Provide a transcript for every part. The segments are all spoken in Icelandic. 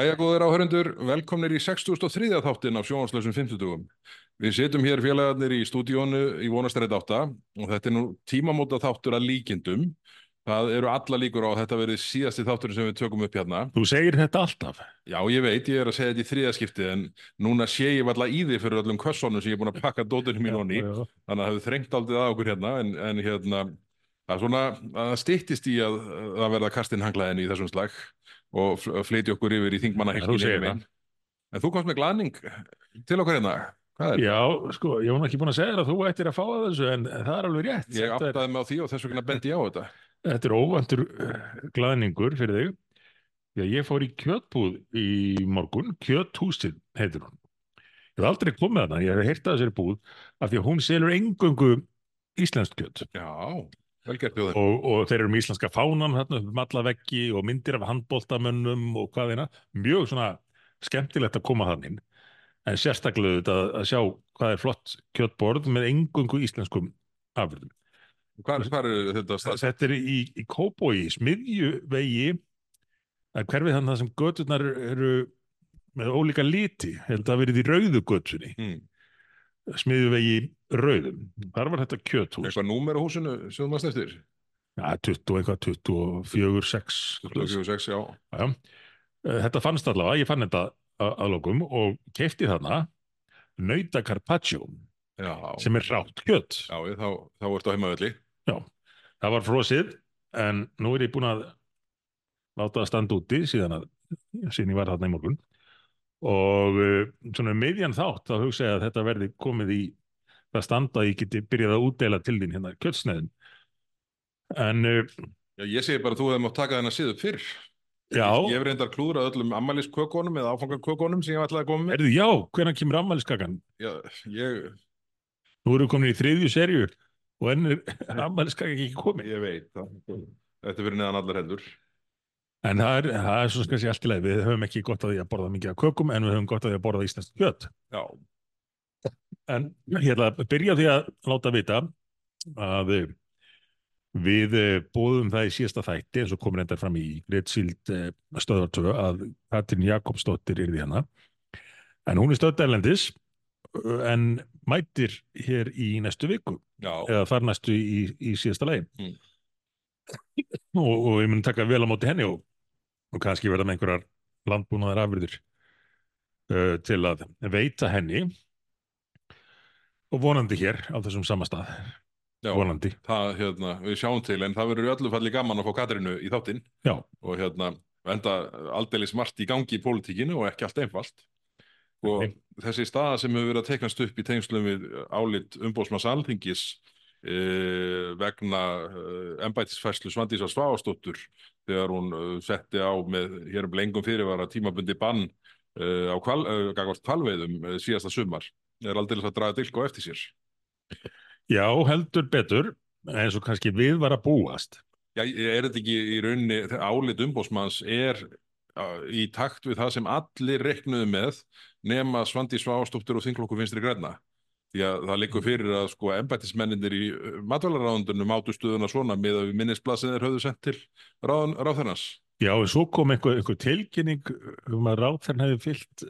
Jæja, góðir áhörundur, velkomnir í 63. þáttin af sjónvarslösum 50. Við sitjum hér félagarnir í stúdíónu í vonastrætt átta og þetta er nú tímamóta þáttur að líkindum. Það eru alla líkur á að þetta verið síðasti þátturinn sem við tökum upp hérna. Þú segir þetta alltaf. Já, ég veit, ég er að segja þetta í þriðaskipti en núna sé ég valla í því fyrir öllum kvössónum sem ég er búin að pakka dótinu mín honni. Þannig að það hefur þrengt aldrei að okkur hérna en, en hérna, það svona að styttist í að það verða kastinn hanglaðin í þessum slag og fl- flytja okkur yfir í segir það. En þú komst með glaning til okkar hérna. Já, sko, ég var ekki búin að segja þér að þú ættir að fá að þessu en það er alveg rétt. Ég áttaði mig á því og þess vegna bendi ég á þetta. þetta er óvandur uh, glaðningur fyrir þig. Já, ég fór í kjötbúð í morgun, kjöthúsið heitir hún. Ég hef aldrei komið þarna, ég hef heyrt að þessari búð af því að hún selur engöngu íslenskt kjöt Já. Og, og þeir eru með íslenska fánan þarna upp um og myndir af handbóltamönnum og hvað eina. Mjög svona skemmtilegt að koma þannig. En sérstaklega auðvitað að, að sjá hvað er flott kjötborð með engungu íslenskum afurðum. Hvar, hvar er þetta stað? Þetta er í, í Kóbói, smiðjuvegi, að hverfið þannig það sem göturnar eru með ólíka liti, held að verið í rauðu götunni, Mm. Smiðjuvegi rauðum. Þar var þetta kjöthús. Eitthvað númer á húsinu sem þú maður eftir? Ja, 20 og eitthvað, 24, 6. 26, já. Já. Eh, Þetta fannst allavega, ég fann þetta að, lokum og kefti þarna nauta carpaccio Já, sem er rátt kjöt. já ég, þá, þá ertu á heimavelli. Það var frosið en nú er ég búinn að láta það standa úti síðan að síðan ég var þarna í morgun og uh, svona um miðjan þátt þá hugsa ég að þetta verði komið í það standa að ég geti byrjað að útdeila til þín hérna kjötsneðin en uh, Já, ég segi bara að þú hefði mátt taka þennan síðu fyrr. já, Ég hef reyndar klúðrað öllum ammæliskökunum eða áfangakökunum sem ég ætlaði að koma með. erðu já, hvenær kemur ammæliskakan? Já, ég, Nú erum við komin í þriðju serju og enn er ammæliskaka ekki komið ég veit. Þetta er fyrir neðan allar heldur. En það er, það er svo skassi allt í leið. Við höfum ekki gott að því að borða mikið af kökum en við höfum gott að því að borða íslenskt kjöt. Já, En ég ætla að byrja því að láta vita að eh, við eh, bóðum það í síðasta þætti eins og komur endar fram í Greitsíld stöðartöfu að Katrin Jakobsdóttir er því hana. En hún er eh, en mætir hér í næstu viku já, eða þar næstu í, í síðasta leið Mm. og, og ég mun taka vel á móti henni og, og kannski verða með einhverjar landbúnaðar afurður uh, til að veita henni og vonandi hér á þessum sama stað já. vonandi, Það, hérna, við sjáum til, en það verður öllu falli gaman að fá Katrinu í þáttinn já, og hérna, enda aldeilis margt í gangi í pólitíkinu og ekki allt einfalt. Og Nei. þessi staða sem hefur verið að teiknast upp í tengslum við álit umbóðsmanns alþingis e, vegna e, embætisfærslu Svandísar Svávastóttur þegar hún e, setti á með hér um lengum fyrirvara tímabundi bann e, á kval, e, gagvart kvalveiðum síðasta sumar er aldeilis að draga dilk á eftir sér. já, heldur betur eins og kannski við var að búast Já, er þetta ekki í rauninni, álit umbóðsmanns er uh, í takt við það sem allir reknuðu með nema Svandi Svástóttur og Þinglokku vinstri græna. Því að það liggur fyrir að sko embættismenninir í matvælaráðundunum mátu stöðuna svona með að minnisblað sem þeir höfðu sendt til ráð, ráðherrans. já, en svo kom einhver, einhver tilkynning um að ráðferðin hefði fyllt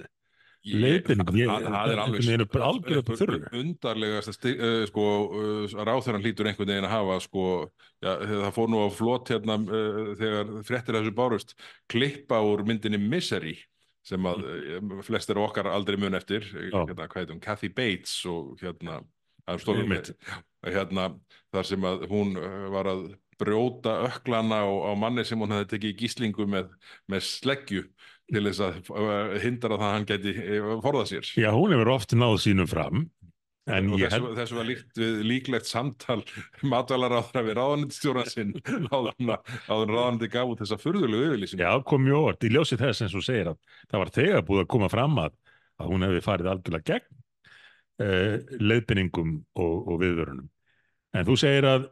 ég, það, er alveg þurru. undarlegast uh, sko, uh, ráðherran hlýtur einhvern veginn að hafa sko, já, það fór nú á flott hérna uh, þegar fréttir af þessu bárust klippa úr myndinni Misery sem að uh, flestir okkar aldrei mun eftir hérna, hvað heitum, Kathy Bates og hérna, Einmitt. hérna, þar sem að hún uh, var að brjóta öklana á, á manni sem hún hefði tekið í gíslingu með, með sleggju til þess að hindra það að hann geti forðað sér. já, hún hefur oft náð sínum fram en og ég þessu, held þessu var líkt við líklegt samtal matvælaráðra við ráðanendstjóran sinn áður en að- áður en ráðanendi gaf út þessa furðulegu yfirlýsingu. Já, kom mjög orð. Í ljósi þess eins og segir að það var þegar búið að koma fram að, að hún hefði farið algjörlega gegn uh, leiðbenningum og, og viðvörunum. En þú segir að,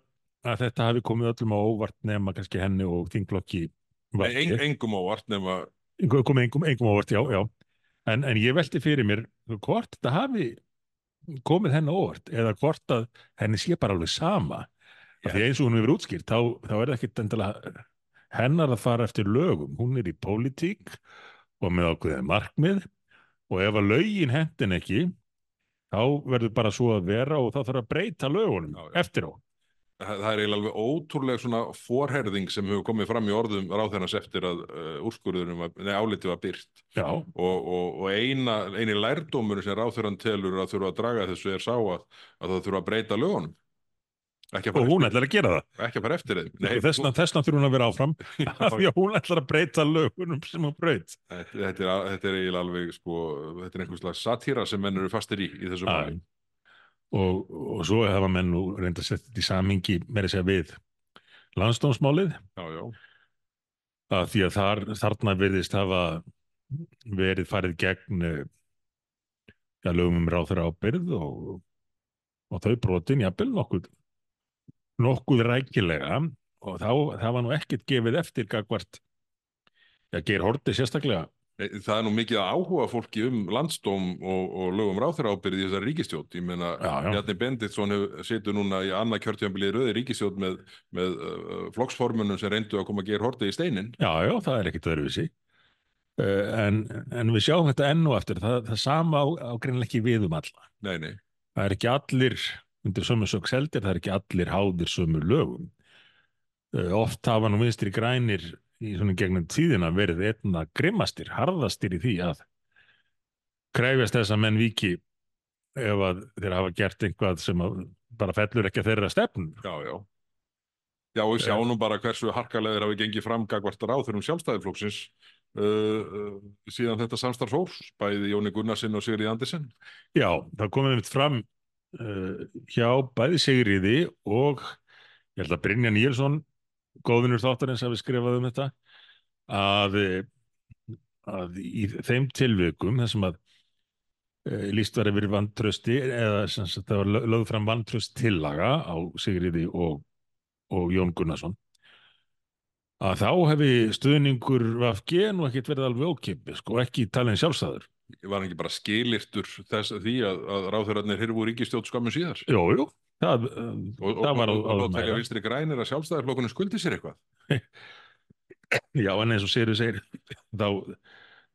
að þetta hafi komið öllum á óvart nema kannski henni og þingflokki En, engum ávart nema engum, engum á óvart, já, já. En, en ég velti fyrir mér hvort þetta hafi komið henni óvart eða hvort að henni sé bara alveg sama. Af Því eins og hún hefur útskýrt, þá, þá er það ekkit endilega hennar að fara eftir lögum. Hún er í pólitík og með ákveðið markmið og ef að lögin hendin ekki þá verður bara svo að vera og þá þarf að breyta lögunum eftir á. Það er eiginlega alveg ótrúlega svona forherðing sem hefur komið fram í orðum ráðherrans eftir að uh, úrskurðurum, var- nei, álitið var byrt og, og, og eina, eini lærdómur sem ráðherran telur að þurfa að draga þessu er sá að, að það þurfa að breyta lögunum. Og hún ætlar að gera það. ekki að fara eftir þeim. Þessna, þessna þurfa hún að vera áfram af því að hún ætlar að breyta lögunum sem hún breyt. Þetta, þetta, er, er eiginlega alveg sko, þetta er einhvers slags satýra sem menn eru fastir í í þessu Já. máli. Og, og svo hafa menn nú reynda að setja þetta í samingi meira að segja við landstómsmálið að því að þar, þarna virðist hafa verið farið gegn ja, lögum um ráþur ábyrð og, og þau brotin jafnvel nokkuð nokkuð rækilega. Og þá, það var nú ekkert gefið eftir gagvart ja, Geir Horti sérstaklega Það er nú mikið áhuga fólki um landsdóm og, og lögum ráþæra ábyrði í þessari ríkistjótt. Ég meina. Bjarni Benditsson situr núna í annað kjörtjambilið rauði ríkistjótt með, með uh, flokksformunum sem reyndu að koma að gera hortið í steinin. Já, já, það er ekkert öðruvísi uh, en, en við sjáum þetta enn og aftur það, það sama á, á greinlega ekki við um alla Nei, nei, það er ekki allir undir sömu sög seldir, það er ekki allir háðir sömu lögum uh, oft hafa nú vinstri grænir í svona gegnum tíðina verið einna grimmastir, harðastir í því að krefjast þess að menn viki ef að þeir hafa gert einhvað sem bara fellur ekki að þeirra stefn já, já. Já, og sjá nú bara hversu harkalegur hafi gengið fram gagvart ráþurum sjálfstæðiflokksins uh, uh, síðan þetta samstarf fórs, bæði Jóni Gunnarsson og Sigrid Andersen. Já, það komið mitt fram uh, hjá bæði Sigriði og ég held að Brynja Níelsson góðinur þáttarins hafi skrifað um þetta að, að í þeim tilvikum þessum að uh, líst var yfir vantrösti eða sem sagt það var lö- lögð fram vantröst tillaga á Sigriði og, og Jón Gunnarsson að þá hefði stuðningur VFG nú ekkert verið alveg ókipis og ekki talin sjálfstæður Var ekki bara skilirtur þess því að, að ráþurarnir hyrfu ríkistjótt skömmu síðar? Jú, jú, það, Og, það var og, á og, telja meira. vinstri grænir að sjálfstæðarflokkunum skuldi sér eitthvað. Já, en eins og Sigur segir þá,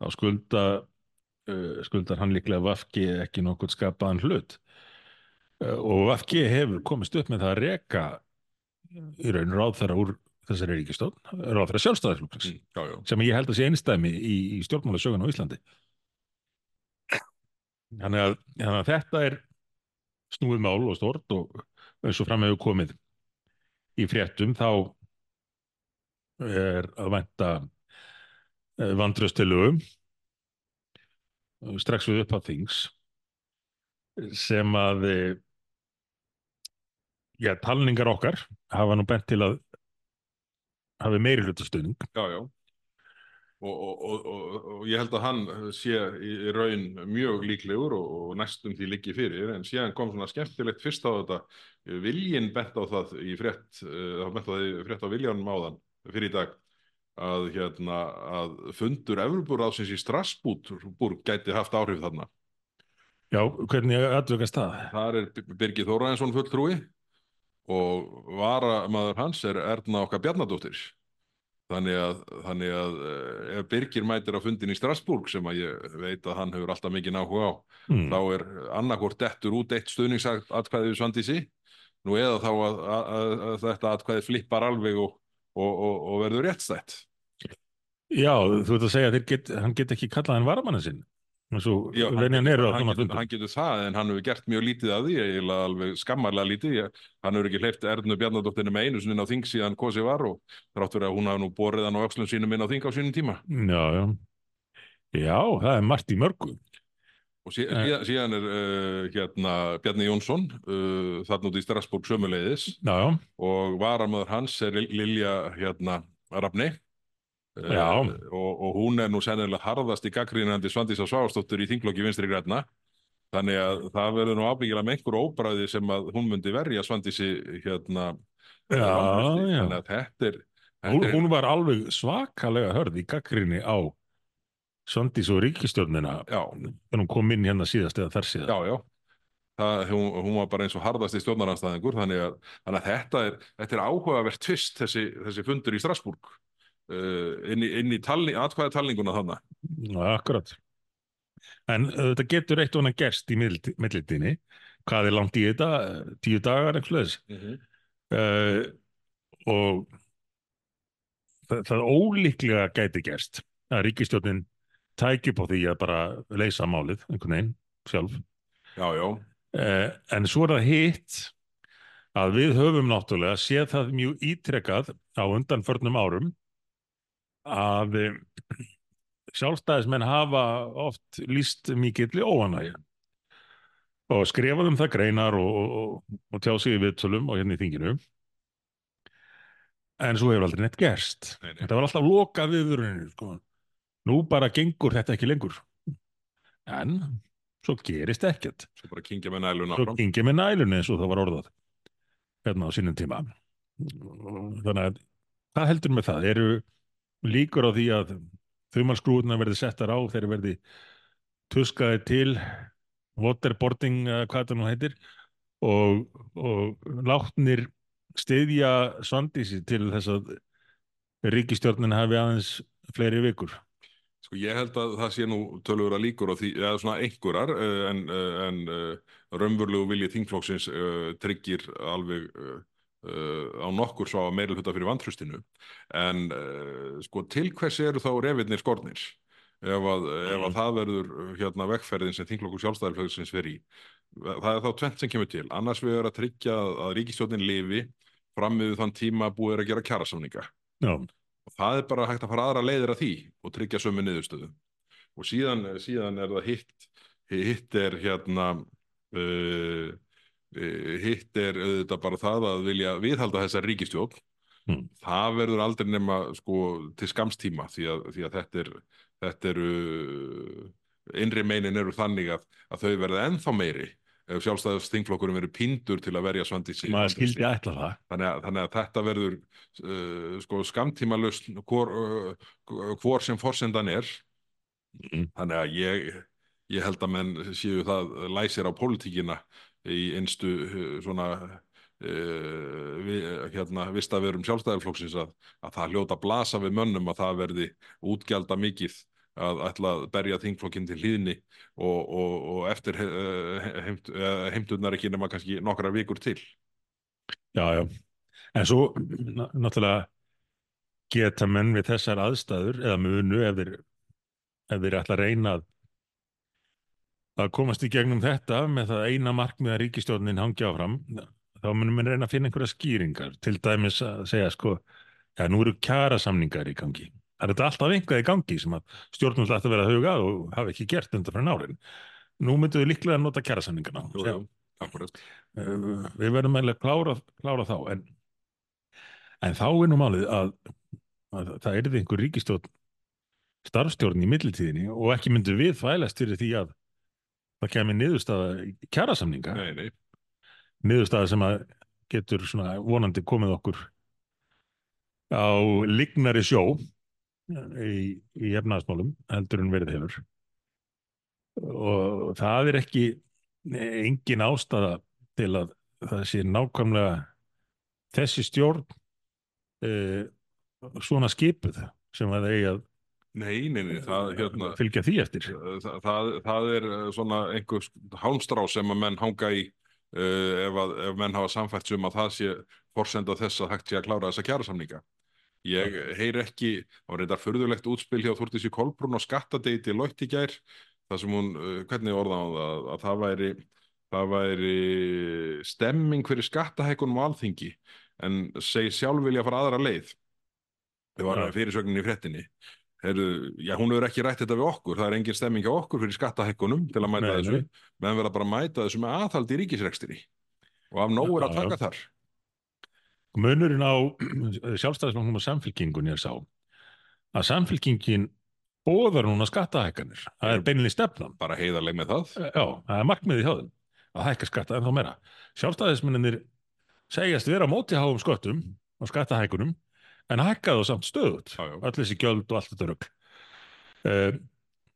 þá skulda uh, skuldar hann líklega Vafki ekki nokkuð skapaðan hlut uh, og Vafki hefur komist upp með það að reka í raun ráðþara úr þessari ríkistofn, ráðþara sjálfstæðarflokksins Mm, já, já. sem ég held að sé einstæmi í, í stjórnmálasögun á Íslandi þannig að, þannig að þetta er snúið mál og stort og eins og fram hefur komið í fréttum þá er að vænta vandröstilugum strax við upp á þings sem að eh, já, talningar okkar hafa nú bent til að hafi meiri hlutastöðning Já, já. Og, og, og, og, og ég held að hann sé í raun mjög líklegur og, og næstum því liggi fyrir, en síðan kom svona skemmtilegt fyrst á þetta, viljinn bent á það í frétt, uh, bent á það í frétt á viljanum áðan fyrir í dag, að, hérna, að fundur Evropuráðsins í Strasbúr gæti haft áhrif þarna. Já, hvernig aðvögast það? Þar er Birgir Þóraðinsson fulltrúi og varamaður hans er Erna okkar Bjarnadóttir. Þannig að, þannig að eh, ef Birgir mætir á fundin í Strasbourg sem að ég veit að hann hefur alltaf mikið áhuga á, Hmm. þá er annarkvort dettur út eitt stuðningsatkvæði við Svandísi, nú eða þá að, að, að, þetta atkvæði flippar alveg og, og, og, og verður réttstætt. Já, þú ert að segja að get, hann get ekki kallað hann varamannin sinn Já, hann, hann, svona getur, hann getur það en hann hefur gert mjög lítið af því eiginlega alveg skammarlega lítið hann hefur ekki hleypt Ernu Bjarnadóttinni með einu sinni inn á þing síðan kosið var og þrátt fyrir að hún hafi nú borið hann á öxlum sínum inn á þing á sínum tíma Já, já. Já, það er margt í mörgu. og sí, Eh. síðan, er uh, hérna Bjarni Jónsson uh, þarna út í Strasbourg sömuleiðis Já, já, og varamöður hans er Lil- Lilja hérna Rafni. Og, og hún er nú sennilega harðast í gaggrínandi Svandís á Svávastóttur í þinglokki vinstri græna þannig að það verður nú ábyggilega með einhver óbræði sem að hún myndi verja Svandísi hérna já, já. þannig að þetta er, Hún, hún var alveg svakalega hörð í gaggrinni á Svandís og ríkistjórnina en hún kom inn hérna síðast eða þar síðast. já, já. Það, hún, hún var bara eins og harðast í stjórnaranstæðingur þannig að, þannig að þetta er, þetta er áhugavert tvist þessi, þessi fundur í Strasbourg inn í, inn í talni, atkvæða talninguna þannig. Já, akkurat. En þetta getur eitt og annað gerst í millitíni. Hvað er langt í þetta? Tíu dagar, eitthvað þess. Mm -hmm. uh, og það, það ólíklega gæti gerst að ríkistjórnin tæki upp á því að bara leysa málið einhvern veginn sjálf. Já, já. Uh, en svo er það hitt að við höfum náttúrulega séð það mjög ítrekkað á undanförnum árum að um, sjálfstæðismenn hafa oft líst mikill í óanægja og skrifað um það greinar og, og, og tjá sig í viðtölum og hérna í þinginu en svo hefur aldrei neitt gerst Nei, nei. þetta var alltaf loka viðurinu sko. nú bara gengur þetta ekki lengur en svo gerist ekkert Svo bara kingja með næluna svo gengi með nælunni eins og það var orðað hérna á sínum tíma þannig að hvað heldur með það? eru líkur á því að þumalskrúðuna verði settar á þegar verði tuskaði til waterboarding, hvað þetta nú heitir og, og látnir styðja Svandísi til þess að ríkistjórnin hafi aðeins fleiri vikur. Sko ég held að það sé nú tölur að líkur á því, eða svona einhverjar, uh, en, uh, en uh, raunverulegu vilji þingflokksins uh, tryggir alveg á nokkur svo að meira hluta fyrir vantrustinu. En uh, sko til hvers eru þá refinir skornir? Ef að, ef að það verður uh, hérna vegferðin sem þingflokkur sjálfstæðarflöðsins fer í. Það er þá tvent sem kemur til. Annars við erum að tryggja að ríkistjórnin lifi fram við þann tíma búið er að gera kjarasamninga Já, og það er bara hægt að fara aðra leiðir að því og tryggja sömu niðurstöðu og síðan, síðan er það hitt hitt er hérna uh, uh, hitt er auðvitað bara það að vilja viðhalda þessar ríkistjórn Mm. það verður aldrei nema sko til skamstíma því að, því að þetta er þetta eru innri meinin eru þannig að, að þau verða ennþá meiri ef sjálfstæðast þingflokkurum verður píndur til að verja ætla það þannig að, þannig að þetta verður uh, sko skamtíma lausn hvor, uh, hvor sem forsendan er Mm. þannig að ég, ég held að menn séu það læsir á pólitíkina í einstu uh, svona uh, vi, hérna vistaverum sjálfstæðarflokksins að, að það hljóta blasa við mönnum að það verði útgjalda mikið að ætla að berja þingflokkin til hlýðni og, og, og eftir uh, heimt, heimturnar ekki nema kannski nokkra vikur til Já, já. En svo ná- náttúrulega geta menn við þessar aðstæður eða munu ef þeir, ef þeir ætla að reyna að, að komast í gegnum þetta með það eina markmið að ríkistjórnin hangja áfram, þá munum við reyna að finna einhverja skýringar, til dæmis að segja sko, já, nú eru kjarasamningar í gangi. Það er þetta alltaf einhvað í gangi sem að stjórnum ætti að vera að huga og hafa ekki gert undan fyrir nárin. Nú myndu við líklega að nota kjarasamningarna. Jú, jú, akkurat. Uh, við verðum að klára, klára þá en, en þá er nú málið að, að það er einhver ríkistjórn starfstjórn í millitíðinni og ekki myndu við fælast fyrir því að það kemur niðurstaða nei, niðurstaða sem að getur svona vonandi komið okkur á lignari sjó í, í efnaðasmálum heldur en verið hefur. Og það er ekki engin ástæða til að það sé nákvæmlega þessi stjórn uh, svona skipuð sem að eigi að nei, nei, nei, það, hérna, fylgja því eftir það, það, það er uh, svona einhver hálmstrá sem að menn hanga í uh, ef, að, ef menn hafa samfætt um að það sé forsenda þess að hægt sé að klára þessa kjærasamninga. Ég heyr ekki, það var reyndar förðulegt útspil hjá Þúrtísi Kolbrún og skattadeiti Lótt í gær, það sem hún, hvernig orða á það, að, að það væri, það væri stemming fyrir skattahækunum á alþingi, en segi sjálf vilja fara aðra leið. Það var fyrirsögnin í fréttinni. Heru, já, hún hefur ekki rætt þetta við okkur, það er engin stemming hjá okkur fyrir skattahækkunum til að mæta Nei, þessu, menn verða bara að mæta þessu með aðhaldi í ríkisrekstri. Og af nóg er að taka þar. munurinn á sjálfstæðisflokknum og samfylkingunni er sá að samfylkingin bóðar núna skattahækkanir. Það er beininni stefnan. Bara heiðarleg með það. Já, það er markmiði hjá þeim að hækka skatta en þá meira. Sjálfstæðismenninir segjast vera á móti háum sköttum og skattahækunum en hækka þá samt stöðut. Öll þessi gjöld og allt þetta rugl. Uh,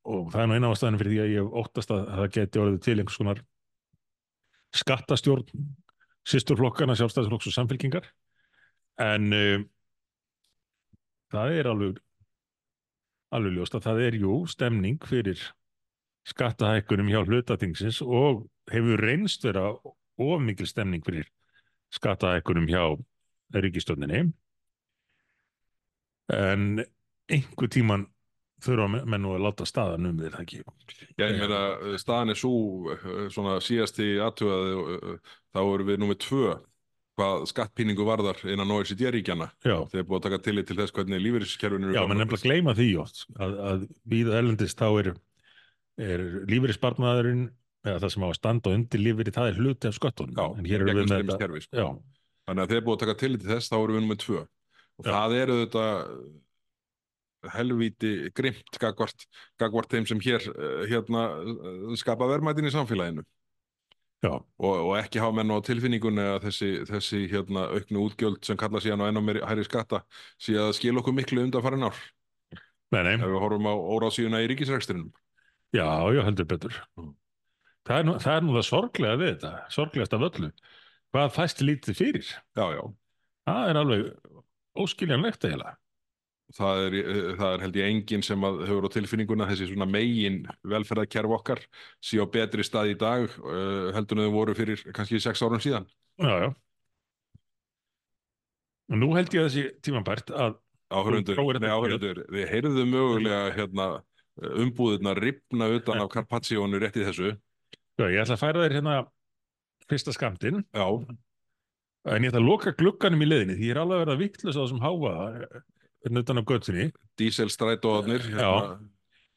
og það er nú eina ástæðan fyrir því að ég óttast að það geti orðið til einhvers konar skattastjórn sýsturflokkana sjálfstæðisflokks og samfylkingar en uh, það er alveg alveg ljóst að það er jú stemning fyrir skattahækkunum hjá hlutatingsins og hefur reynst vera of mikil stemning fyrir skattahækkunum hjá ríkistöndinni en einhver tíman þurfa menn nú að láta staðan um þér ekki? Já, ég meina, staðan er svo svona síðast í aðtöðaði þá erum við nummið tvö hvað skattpíningu varðar innan OECD-ríkjana þeir búið að taka tillit til þess hvernig lífeyriskerfinu já menn nefnilega gleyma því oft að, að við erlendist þá er, er lífeyrisbarnaðurinn eða það sem á að standa undir lífeyri það er hluti af sköttunum. Já, en hér erum við með þetta gegnumstreymiskerfi, sko. Þannig að þeir búið að taka tillit til þess þá erum við nummið tvö og Já. það eru þetta helvíti grimt gagvart, gagvart þeim sem hér eh, hérna eh, skapa verðmætin í samfélaginu. Og, og ekki hafa menn á tilfinningunni að þessi, þessi hérna auknu útgjöld sem kalla síðan á enn og meiri hæri skatta sé að skila okkur miklu undan farin ár. Nei, nei, ef við horfum á óráðsíðuna í ríkisrekstrinum. Já, já, heldur betur. Mm. það er, nú, það er nú það sorglega við þetta sorglegast af öllu. Hvað fæst lítið fyrir? Já, já, það er alveg óskiljanlegt eiginlega. Það er, eh, það er held ég enginn sem hefur á tilfinninguna þessi svona megin velferðarkerf okkar sé á betri stað í dag uh, heldur en þau voru fyrir kannski sex árum síðan. Já, já. Og nú held ég að þessi tímabært að áhörundur, nei áhörundur þið heyrðu mögulega hérna umbúðirna ripna utan af Carpaccionu rétt í þessu. Já, ég ætla að færa þér hérna fyrsta skamtinn já, en ég ætla að loka glugganum í leiðinni því ég er alveg að verða vittlust á þessum háa hérna utan á göttunni díselstrætóðarnir hérna,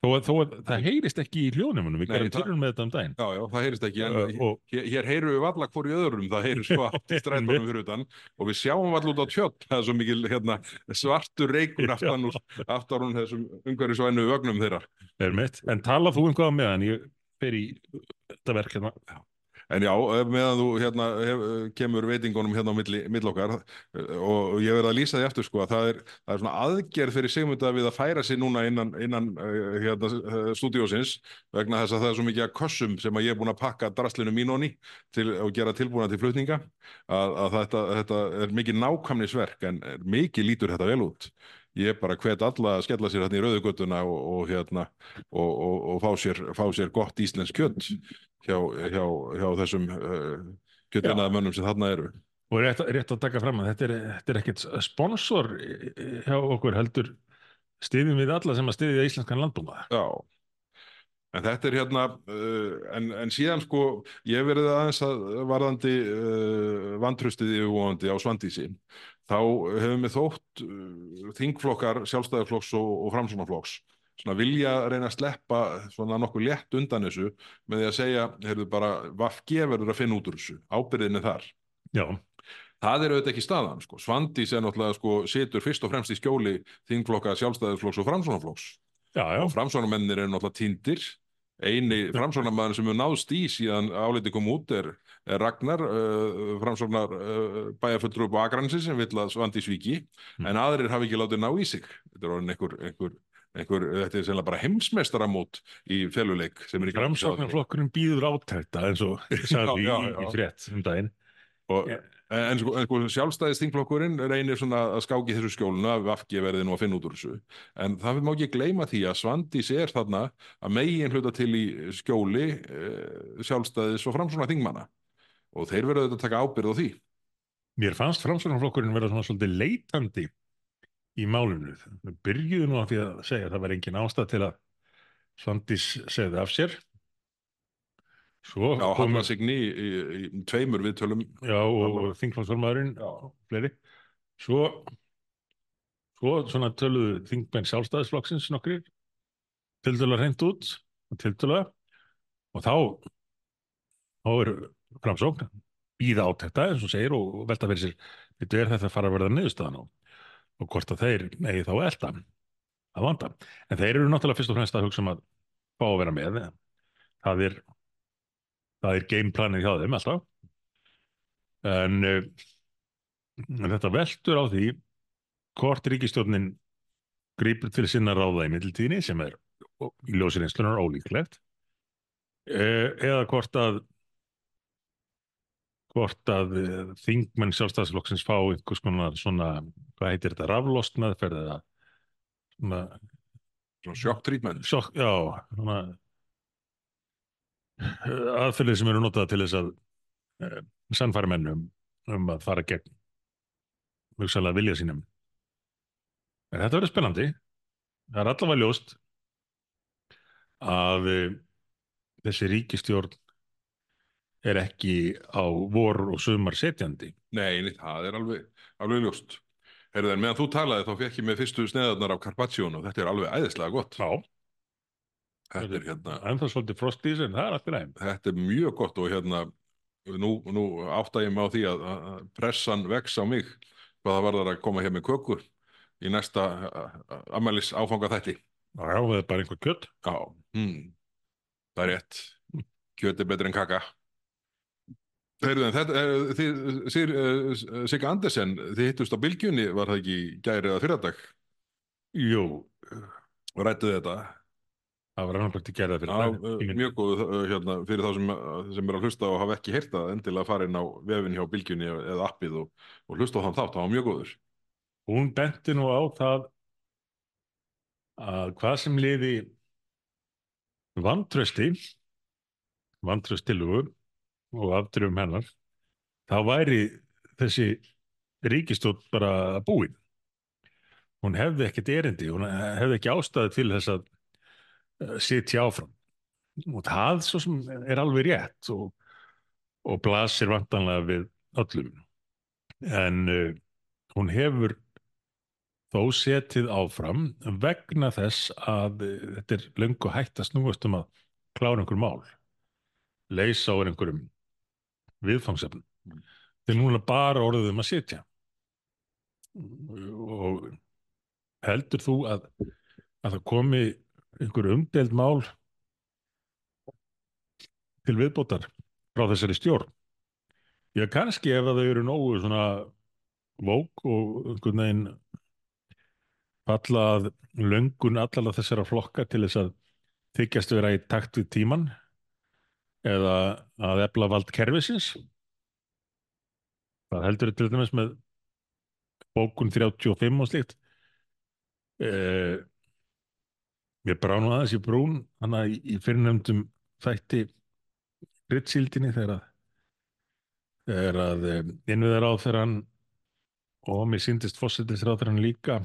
þó að, þó að það heyrist ekki í hljónumunum við gerum það- tilhörun með þetta um daginn. Já, já, það heyrist ekki en Uh, og hér, hér heyrum við valla hvort í öðrum það heyrir svo átt í strætónum fyrir utan. Og við sjáum valla út á tjöld það er svo mikil hérna, svartur reykur aftan úr aftan úr þessum umhverfisvænu vögnum þeirra. Er mitt, en tala þú um hvað á meðan? Ég fer í þetta verk hérna En já, meðan þú hérna, hef, kemur veitingunum hérna á milli, milli okkar eh, og, og ég verð að lýsa því eftir sko að það er, það er svona aðgerð fyrir Sigmunda við að færa sig núna innan, innan uh, hérna, uh, stúdíósins vegna þess að það er svo mikið að kössum sem að ég er búin að pakka draslinu mín onni til, og gera tilbúna til flutninga að, að þetta, þetta er mikið nákvæmnisverk en mikið lítur þetta vel út. Ég bara hvet alla að skella sér hérna í rauðugötuna og, og, hérna, og, og, og fá, sér, fá sér gott íslensk kjött hjá, hjá, hjá þessum uh, kjötinaðamönnum sem þarna eru. og rétt, rétt að taka fram að þetta er, þetta er ekkert sponsor hjá okkur heldur stiðjum við alla sem að stiðja íslenskan landbúna Já. En þetta er hérna, uh, en, en síðan sko, ég verið aðeins að varðandi uh, vantrustið yfirvóandi á Svandísi, þá hefur mér þótt uh, þingflokkar, sjálfstæðarflokks og, og framsónaflokks, svona vilja reyna að sleppa svona nokkuð létt undan þessu með því að segja, heyrðu bara, VFG verður að finna út úr þessu, ábyrðin er þar. já, Það er auðvitað ekki staðan, sko. Svandís er náttúrulega, sko, situr fyrst og fremst í skjóli þingflokka sjálfstæðarflokks og framsónaflokks já, já, og framsóknarmennir eru náttúrulega týndir eini framsóknarmaður sem hefur náðst í síðan áliti kom út er, Ragnar uh, framsóknar uh, bæjarfulltrú på Akransi sem vill að Svandi svíki Mm. en aðrir hafi ekki látið ná í sig þetta er orðin einhver, einhver, einhver þetta er sennilega bara heimsmeistaramót í feluleik er í framsóknarflokkurinn býður átækta eins og sagði í, já. í frétt um daginn og, Já. En, sko, sko sjálfstæðis þingflokkurinn reynir svona að skáki þessu skjóluna að vafki verði nú að finna út úr þessu en það má ekki gleyma því að Svandís er þarna að megin hluta til í skjóli eh, sjálfstæðis og framsóna þingmanna og þeir verður auðvitað að taka ábyrð á því Mér fannst framsóknarflokkurinn vera svona svolítið leitandi í málinu. Þau byrjuðu nú að því að segja að það var engin ástæð til að Svandís segði af sér. Svo Já, Halla Signi í, í, í tveimur viðtölum. Já, og, og og fleiri. Svo, svo svona töluðu þingmenn sjálfstæðisflokksins nokkrir tiltölulega hreint út og tiltölulega. Og þá þá er framsókn býða á þetta eins og segir og velta fyrir sér þetta er þetta að fara að verða niðurstaðan og, og hvort að þeir eigi þá elda að vanda. En þeir eru náttúrulega fyrst og fremst að hugsa um að fá að vera með það er það er gameplanið hjá þeim alltaf en, uh, en þetta veltur á því hvort ríkistjórnin grípur til sinna ráða í middeltíðinni sem er í ljósir einslunar ólíklegt uh, eða hvort að hvort að uh, þingmenn sjálfstæðsflokksins fá einhvers konar svona, hvað heitir þetta, raflost meðferð eða svona, Svona shock treatment. sjokk, já, svona aðferðir sem eru notað til þess að uh, sannfæra menn um, að fara gegn hugsalega vilja sínum. En þetta verður spennandi. Það er allavega ljóst að uh, þessi ríkistjórn er ekki á vor og sumar setjandi. Nei, nei, það er alveg, alveg ljóst. Herðu, en meðan þú talaði þá fekk ég með fyrstu sneðarnar af Carpaccio og þetta er alveg æðislega gott. Já, Þetta er, hérna, en það er svolítið frostís en það er alltaf næm. þetta er mjög gott og hérna, nú, nú átta ég mig á því að, að pressan vex á mig hvað það varðar að koma hér með köku í næsta ammælis áfanga þætti. Já, það er bara einhver kjött. Já, hmm. það er rétt. Kjöt er betur en kaka. Heyrðu, en þetta, eh, Sig, eh, Sigga Andersen, þið hittust á bylgjunni, var það ekki í gæri eða fyrradag Jú, rættuð þetta. Það var annað bara til gerða fyrir Já, það. eh, Ingen- mjög góð eh, hérna, fyrir þá sem, sem er að hlusta og hafa ekki heyrt það endilega að fara inn á vefin hjá bylgjunni eða appið og, og hlusta á þann þátt, það var mjög góður. Hún benti nú á það að hvað sem liði vantrösti, vantröstilugu og afturum hennar, þá væri þessi ríkistótt bara búin. Hún hefði ekkert erindi, hún hefði ekki ástæði til þess að eh, sitja áfram. Og það svo sem er alveg rétt og, og blasir vantanlega við öllum. En uh, hún hefur þó setið áfram vegna þess að eh, þetta er löngu hægt að snúast um að klára einhver mál leysa á einhverjum viðfangsefnum Mm. þeir núna bara orðið um að sitja og heldur þú að, að það komi einhver umdeld mál til viðbótar frá þessari stjórn? Já kannski ef að þau eru nógu svona vók og einhvern veginn falla að löngun allar þessara flokka til þess að þykjast vera í takt við tíman eða að efla vald kerfisins? Það heldur til dæmis með bókun 35 og slíkt. Eh, mér brá nú aðeins í brún hann að í, í fyrirnefndum þætti Rittsíldinni þegar að að innviðar á þegar hann og mér síndist fósitist á þegar hann líka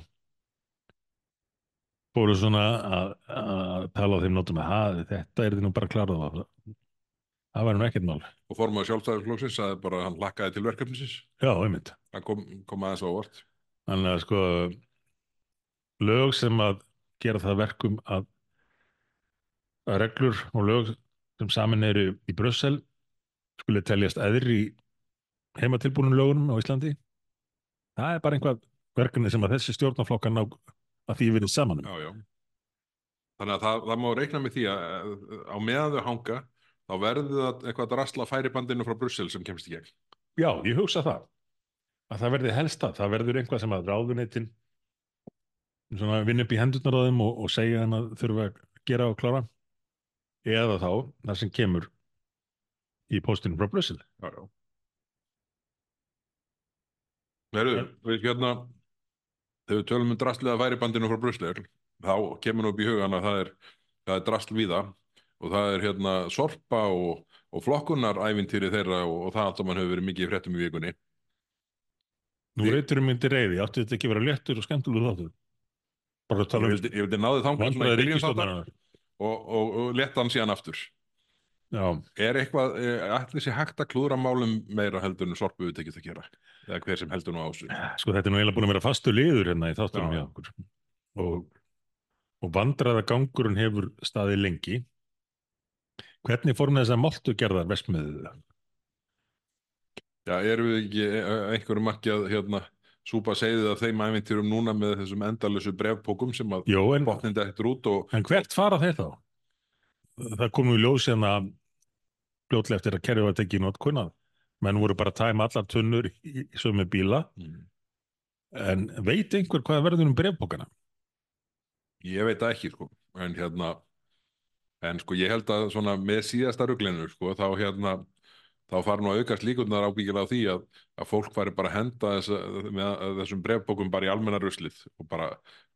fóru svona að, að tala á þeim nótum að "Ha, þetta er því nú bara klárað það það væri nú ekkert mál Og formaður sjálfstæðarflokksins sagði bara að hann lakkaði til verkefnisins. já, einmitt Það kom, kom aðeins á óvart. Þannig að sko lög sem að gera það verkum að, að reglur og lög sem saman eru í Brussel skuli teljast eðri í heimatilbúnum lögunum á Íslandi það er bara einhvað verkefni sem að þessi stjórnaflokkar ná að því verið saman um. Já, já. Þannig að það, það má reikna með því að að á meðan þau hanga þá verður það eitthvað drasla færibandinu frá Brussel sem kemst í gegn. Já, ég hugsa það að það verði helst það, það verður einhvað sem að ráðuneytin svona vinn upp í hendurnar á þeim og, og segja þeim að þurfa að gera og klára. Eða þá það sem kemur í postinu frá Brussel. Við hérna, þegar við tölum um drastlega færibandinu frá Brussel, þá kemur nú upp í hugan að það er, það er drastl víða og það er hérna sorpa og, og flokkunarævintýri þeirra og, og það allt saman hefur verið mikið í fréttum í vikunni. Nú Því- reytur um myndi reyði, áttu þetta ekki vera léttur og skemmtilegur þáttur bara tala um ég vildi þáttar ríkistofnarinnar og, og, og leta hann síðan aftur. Já, Er eitthvað, eh, ætli sér hægt að klúðra málum meira heldur en sorpu við tekist að gera? Eða hver sem heldur nú á þessu? sko þetta er nú eiginlega búin að vera fastu liður hérna í þáttunum Já. okkur og, og vandræða gangurinn hefur staðið lengi Hvernig fór með þess að moltu gerðar vestmiðið? Já, erum við ekki eh, einhverjum ekki að hérna, súpa segðið af þeim ævintýrum núna með þessum endalösu brefpókum sem að botnindi eftir út og en hvert fara þeir þá? Það kom nú í ljós hérna fljótlega eftir að kerfi var tekið í notkun að menn voru bara að tæma allar tunnur í, sömu bíla en veit einhver hvað verður um brefbókana? ég veit ekki sko en hérna en sko ég held að svona með síðasta ruglinu sko þá hérna þá fara nú að aukast líkurnar ábyggilega á því að, að fólk fari bara að henda þess, með þessum brefbókum bara í almenna ruslið og bara,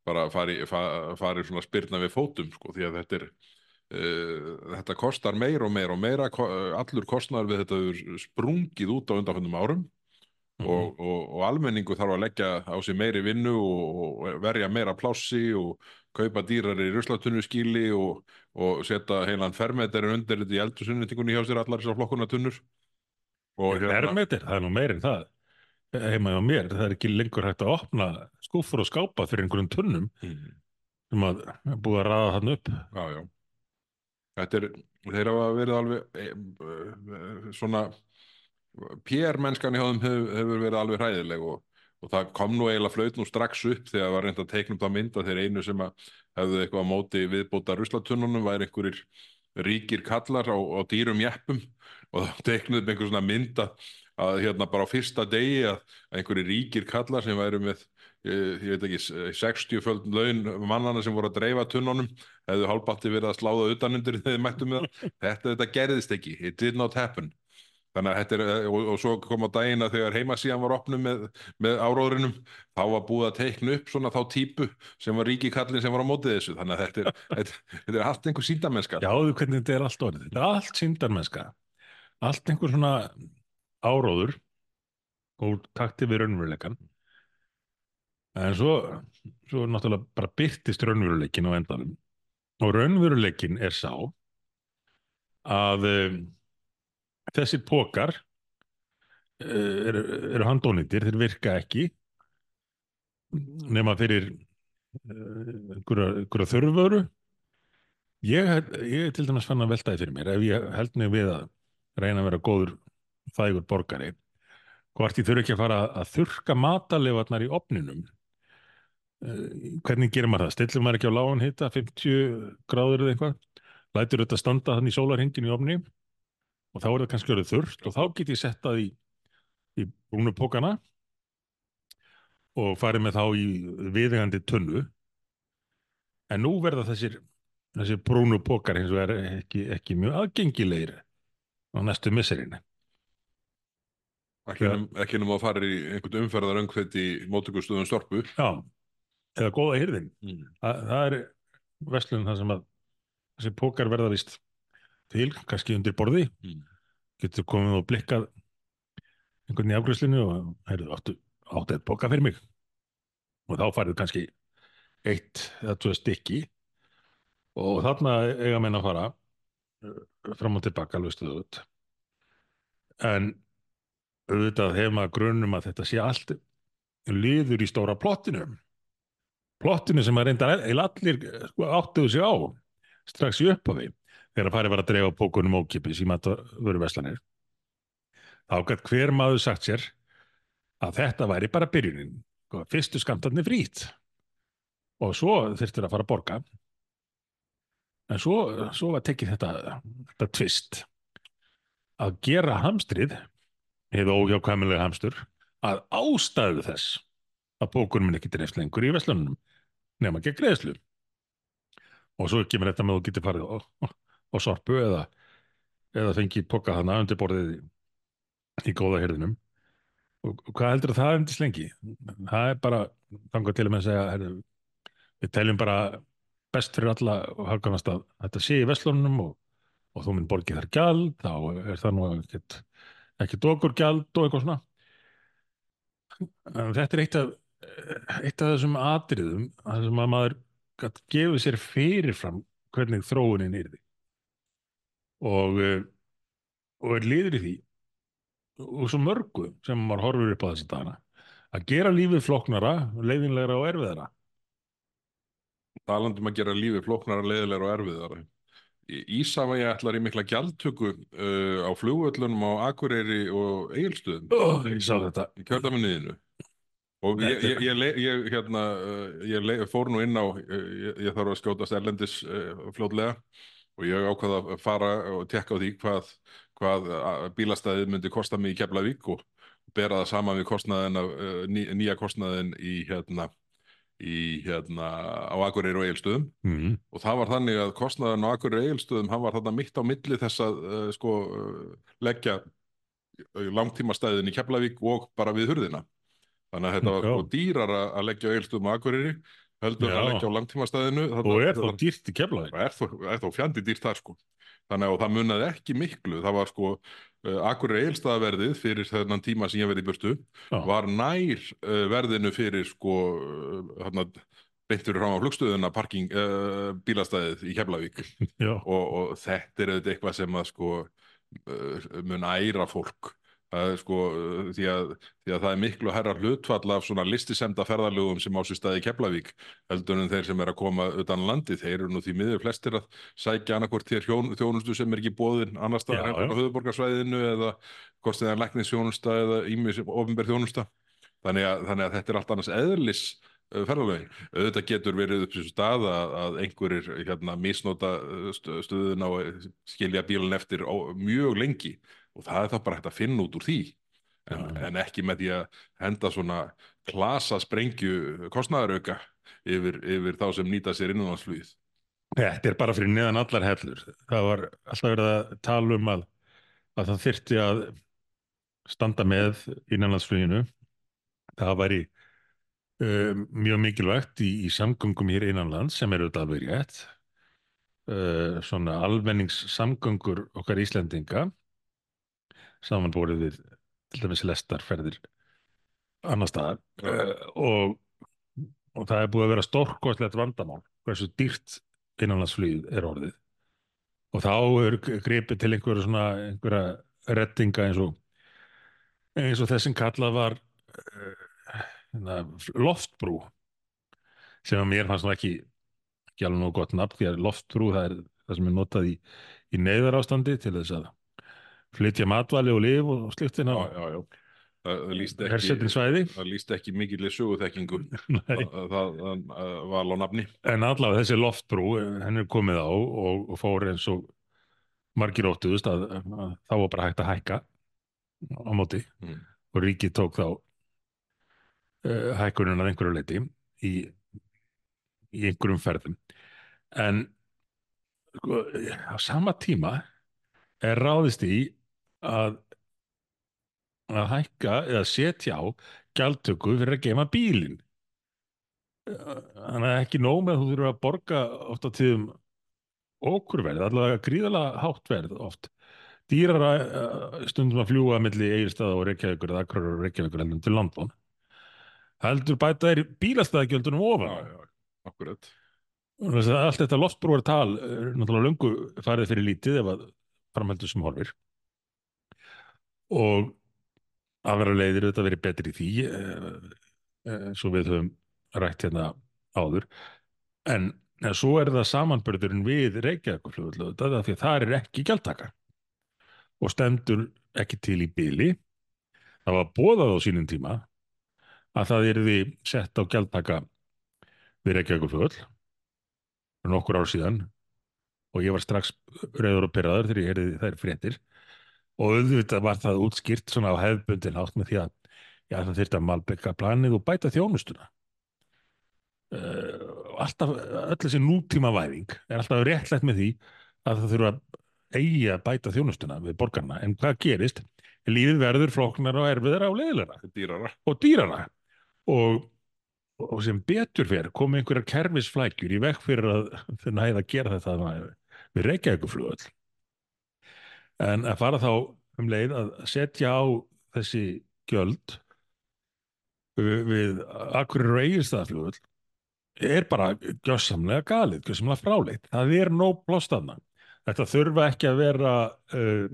bara fari, fari, svona spyrna við fótum sko, því að þetta er uh, þetta kostar meir og meir og meira allur kostnar við þetta sprungið út á undanfjöndum árum mm -hmm. og, og, og almenningu þarf að leggja á sig meiri vinnu og, og verja meira plássi og kaupa dýrar í ruslatunnu skíli og setja heilan fermeterin undir þetta í eldursunnýtingunni hjá sér allar þessar flokkunatunnur Hermetir, það er nú meirinn það. Heima á mér, það er ekki lengur hægt að opna skúfur og skápa fyrir einhverjum tunnum mm. sem að búið að raða hann upp. Já, já. Þetta er, þeir hafa verið alveg e, e, svona PR-mennskan í hóðum hefur, hefur verið alveg hræðileg og, og það kom nú eiginlega flaut nú strax upp þegar það var reynd að teiknum það mynda þegar einu sem að hefðu eitthvað á móti viðbóta ruslatunnunum væri einhverjir ríkir kallar á, á dýrum jeppum og þá teiknuðum einhver svona mynda að hérna bara á fyrsta degi að einhverju ríkir kallar sem væri með ég, ég veit ekki 60 földun laun mannana sem voru að dreifa tunnunum hefðu hálpatti verið að sláða utanundir þegar þið mættum með það. Þetta, þetta gerðist ekki, it did not happen þannig að þetta er, og, og svo kom á dagina þegar heimasíðan var opnum með, með áróðurinnum, þá var búið að teikna upp svona þá típu sem var ríkikallin sem var á mótið þessu, þannig að þetta er, þetta, þetta er allt einhver síndarmennska Já, þú hvernig þetta er allt orðið, þetta er allt síndarmennska allt einhver svona áróður og takti við raunveruleikan en svo svo náttúrulega bara byrtist raunveruleikin á endanum. Og raunveruleikin er sá að um, þessir pókar uh, eru, eru handónýttir, þeir virka ekki nema fyrir uh, einhverja þörfvöru ég, er til dæmis fann að veltaði fyrir mér ef ég held mig við að reyna að vera góður þægur borgari hvort ég þurfi ekki að fara að þurka matalefarnar í opninum uh, hvernig gerir maður það? Stillur maður ekki á lágun hitta 50 gráður eða eitthvað? Lætur þetta standa þannig í sólarhingin í opni og þá er það kannski verið þurft og þá get ég sett það í, í brúnupókana og farið með þá í viðegandi tunnu en nú verða þessir, þessir brúnupókar eins og er ekki, ekki mjög aðgengilegir á næstu misserinu ekki nefnum að fara í einhvern umferðar öngveit í mótökustöðum storpu. Já, eða góða hyrðin mm. Þa, það er vestlun það sem að þessi pókar verða vist til, kannski undir borði. Mm. getur komið og blikkað einhvern í afgröðslinu og heyrðu, áttu, áttu eitt póka fyrir mig? Og þá farið kannski eitt eða tvö stykki. Og þarna eiga meina að fara fram og tilbaka alveg stöðut en auðvitað hefur maður grunnum að þetta sé allt liður í stóra plottinu. Plottinu sem að reynda allir sko, áttuðu sig á strax í upphafi þegar að fari var að drefa pókunum ókipis í maturvöru veslanir þá gætt hver maður sagt sér að þetta væri bara byrjunin. Sko, fyrstu skamtarnir frít og svo þurftur að fara að borga. En svo, svo var tekið þetta, þetta tvist að gera hamstrið, hefur óhjákvæmilega hamstur, að ástæðu þess að bókunum er ekki drefst lengur í veslunum nema ekki greiðslu. Og svo kemur þetta með að þú getur farið á sorpu eða, eða fengið poka hana undir borðið í, góða herðinum. Og, hvað heldur það um til slengi? Það er bara, þannig að til og með að segja, herðu, við teljum bara best fyrir alla og hafganast að þetta sé í veslunum og, og þú minn borgið þar gjald, þá er það nú ekkert, ekkert okkur gjald og eitthvað svona. En þetta er eitt af, eitt af þessum atriðum að þessum að maður gefur sér fyrirfram hvernig þróunin er því og, eh, og er liður í því og svo mörgu sem maður horfur upp á þessi dana að gera lífið floknara, leiðinlegra og erfiðara talandum að gera lífi flóknara, leiðilegur og erfiðara. Ísafægi ætlar í mikla gjaldtöku uh, á flugvöllunum á Akureyri og Egilstöðum. Oh, ég sá þetta. Í kjördaminniðinu. Og ég, ég, ég, ég hérna, uh, fór nú inn á, ég þarf að skjótast erlendis uh, fljóðlega og ég ákvaða að fara og tekka á því hvað, hvað bílastæðið myndi kosta mig í Keflavík og bera það saman við kostnaðin af, uh, ný, nýja kostnaðin í hérna í hérna á Akureyri og Egilstöðum mm. og það var þannig að kostnaðan á Akureyri og Egilstöðum hann var þarna mitt á milli þess að uh, sko uh, leggja langtímastæðin í Keflavík og bara við hurðina. Þannig að þetta var sko dýrar að leggja á eilstum á Akureyri heldur að leggja á langtímastæðinu. og er þá dýrt í keflaði er þó, er þó fjandi dýrt þar sko. Þannig að það munaði ekki miklu. Það var sko uh, Akureyri eilstaðaverðið fyrir þennan tíma sem ég verið í burtu Já. var nær uh, verðinu fyrir sko uh, hérna, beint fyrir fram á flugstöðuna parking uh, bílastæðið í Keflavík og, og þetta er auðvitað eitthvað sem að sko mun æra fólk er sko því að, því að það er miklu herra hlutfall af svona listisemda ferðalögum sem á sér staði í Keflavík heldur en þeir sem er að koma utan landi þeir eru nú því miður flestir að sækja annarkvort þér hjón, þjónustu sem er ekki bóðin annars Já, staðar já. á höfuborgarsvæðinu eða hvort það er læknisþjónusta eða ímis ofnber þjónusta þannig að, þannig að þetta er allt annars eðlis uh, ferðalögin. Auðvitað getur verið upp þessu stað að, að einhverjir hérna, misnota uh, stöðuna og skilja bílun eftir mjög lengi og það er þá bara hægt að finna út úr því. En, Já. en ekki með því að henda svona klasa sprengju kostnaðarauka yfir, yfir þá sem nýta sér innanlandsflugið. þetta er bara fyrir neðan allar hellur. Það var alltaf verið að tala um að, að það þyrfti að standa með innanlandsfluginu. Það væri um, mjög mikilvægt í, í samgöngum hér innanlands sem eru þetta alveg rétt. Uh, svona almenningssamgöngur okkar Íslendinga samanborið við til dæmis lestarferðir annar staðar. Uh, og, og það er búið að vera stórkostlegt vandamál hversu dýrt innanlandsflugið er orðið. Og þá er gripið til einhverja svona einhverja rettinga eins og eins og þessum kallað var uh, loftbrú sem að mér fannst nú ekki ekki alveg nóg gott nafn því að loftbrú það er það sem er notað í, í neyðar ástandi til þess að flytja matvæli og lif og Já, já, já. Það, það líst ekki, það ekki mikillir söguþekkingu það, það, það, það val á nafni. En allavega þessi loftbrú, eh, henni er komið á og, og fór eins og margir óttuðust að, að þá var bara hægt að hækka á móti Mm. og ríkið tók þá uh, hækkunum að einhverju leiti í, í einhverjum ferðum. En sko, á sama tíma er ráðist í að að hækka eða setja á gjaldtöku fyrir að gema bílinn. Þannig að ekki nóg með að þú þurfa að borga oft á tíðum okurverð, allavega gríðalega hátt verð oft. Dýrara eh, stundum að fljúga milli Egilstaða og Reykjavíkur eða Akureyrar og Reykjavíkur heldur en til London. Heldur bæta þær bílastæðagjöldunum ofan Já, já, akkurat. Allt þetta loftbrúartal er náttúrulega löngu farið fyrir lítið ef að framheldur sem horfir og leiðir þetta verið betri í því eh, eh, svo við höfum rætt hérna áður. En, svo er það samanbörðurinn við Reykjavíkurflugvöld þetta því að það er ekki gjaldtaka. Og stendur ekki til í byli það var bóðað á sínum tíma að það yrði sett á gjaldtaka við Reykjavíkurflugvöld fyrir nokkur ár síðan. Og ég var strax reyður og pyrraður þegar ég heyrði þær fréttir og auðvitað var það útskýrt svona á hefðbundin hátt með því að já, það þyrfti að malbygga planið og bæta þjónustuna. Uh, alltaf öll þessi nútíma væðing er alltaf réttlætt með því að það þurfa að eigi að bæta þjónustuna við borgarna en hvað gerist? Lífið verður flóknar og erfiðara og leiðilega Þetta er dýrara. og og, og sem betur fyrir kom einhverjar kerfisflækjur í vekk fyrir að næða að gera þetta við Reykjavíkuflugöll en að fara þá um leið að setja á þessi gjöld við, við Akureyri og Egilstaðaflugöll er bara gjössamlega galið, gjössamlega fráleitt það er nóg plástanna þetta þurfa ekki að vera uh,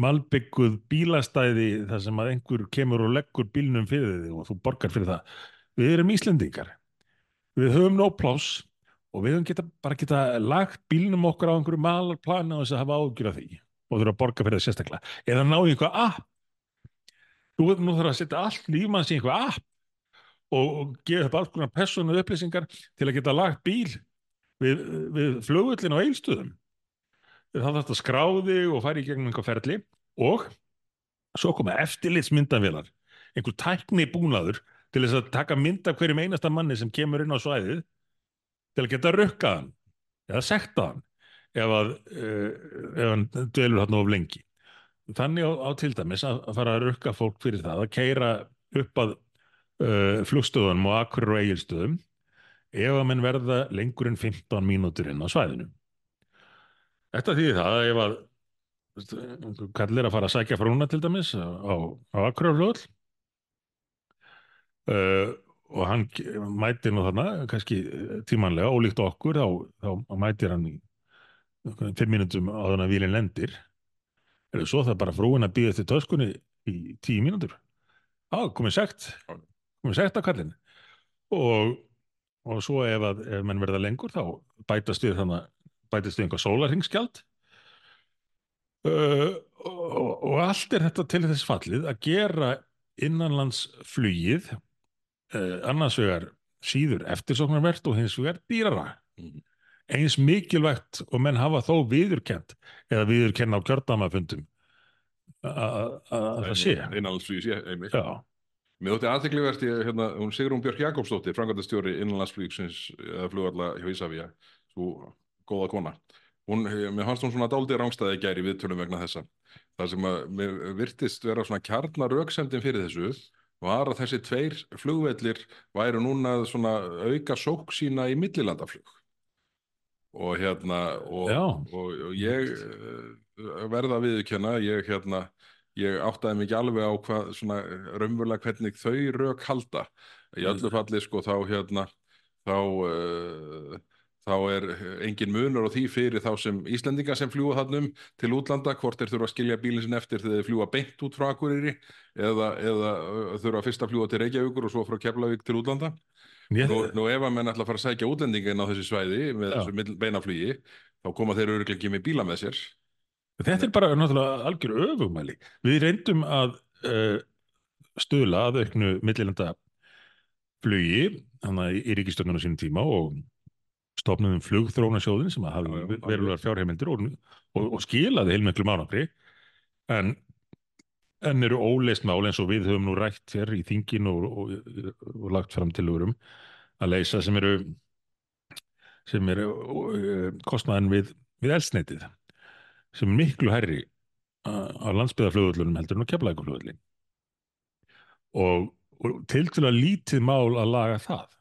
malbygguð bílastæði þar sem að einhver kemur og leggur bílnum fyrir þig og þú borgar fyrir það. Við erum Íslendingar. Við höfum nóg pláss og við höfum geta, bara geta lagt bílnum okkar á einhverju malarplani og þess að hafa ágjur af því og þurfa að borga fyrir það sérstaklega. Eða ná í eitthvað app. Þú veit nú þarf að setja allt lífmanns í eitthvað app og, og gefa upp alls konar persónu upplýsingar til að geta lagt bíl við, við flugvöllin á eilstöðum þá þarf þetta skráði og færi í gegnum einhver ferli og svo koma eftirlitsmyndavélar einhver tækni búnaður til þess að taka mynd af hverjum einasta manni sem kemur inn á svæðið til að geta rukkaðan eða sektaðan ef, að, uh, ef hann dvelur hann of lengi þannig á, á til dæmis að, að fara að rukka fólk fyrir það að keira upp að uh, flugstöðunum og akkur og eigilstöðum ef að menn verða lengur en 15 mínútur inn á svæðinu. Þetta þýðir það að ef að veist, kallir að fara að sækja frúna til dæmis á, á Akurafljóðl uh, og hann mætir nú þarna kannski tímanlega ólíkt okkur þá, þá mætir hann í fimm mínútum á þannig að výlinn lendir. Eða svo það bara frúin að býða til töskunni í tíu mínútur? Á, komið segt komið segt á kallin og, og svo ef að ef menn verða lengur þá bætast við þannig bætast við einhver sólarhingskjald uh, og, og allt er þetta til þess fallið að gera innanlandsflugið uh, annars vegar síður eftirsóknarvert og hins vegar dýrara. Mhm. Eins mikilvægt og menn hafa þó viðurkent eða viðurkenna á kjördamafundum að að það sé Innanlandsflugi sé, einmitt. Já, Mér þótti aðteklivert, hérna, hún Sigrún Björk Jakobsdóttir, framkvæmdastjóri innanlandsflugsins eða flugalla hjá Ísafía, svo góða kona. Hún, mér fannst hún svona dálítið rángstæði gæri viðtölum vegna þessa. Það sem að mér virtist vera svona kjarnar röksemdin fyrir þessu var að þessi tveir flugvellir væru núna svona auka sók sína í millilandaflug. Og hérna, og, og, og ég eh, verða að viðurkenna, ég hérna, ég áttaði mig ekki alveg á hvað svona raunverulega hvernig þau rök halda. Í öllu falli sko þá hérna þá uh, þá er engin munur á því fyrir þá sem Íslendinga sem fljúa þannum til útlanda, hvort þeir þurfa að skilja bílinn sinn eftir þegar þeir fljúa beint út frá Akureyri eða, eða þurfa fyrst að fljúa til Reykjavíkur og svo frá Keflavík til útlanda ég, nú, nú ef að menn ætla að fara að sækja útlendinga inn á þessi svæði með Já. þessu beinaflugi þá koma þeir öruglega ekki með bíla með sér þetta er bara náttúrulega algjör öfugmæli. Við reyndum að uh, stuðla að auknu millilenda flugi þannig í, ríkistögnunum sínum tíma og stofnum flugþróunasjóðin sem að hafa verulegar fjárheimildir og, og, og skilaði heilmiklu mánakri en, en eru óleist mál eins og við höfum nú rætt hér í þingin og, og, og lagt fram tilugurum að leysa sem eru sem eru uh, kostnaðin við, við elsneitið sem er miklu herri á landsbyðaflugvöllunum heldur en á keflækuflugvöllin og, og til til að lítið mál að laga það.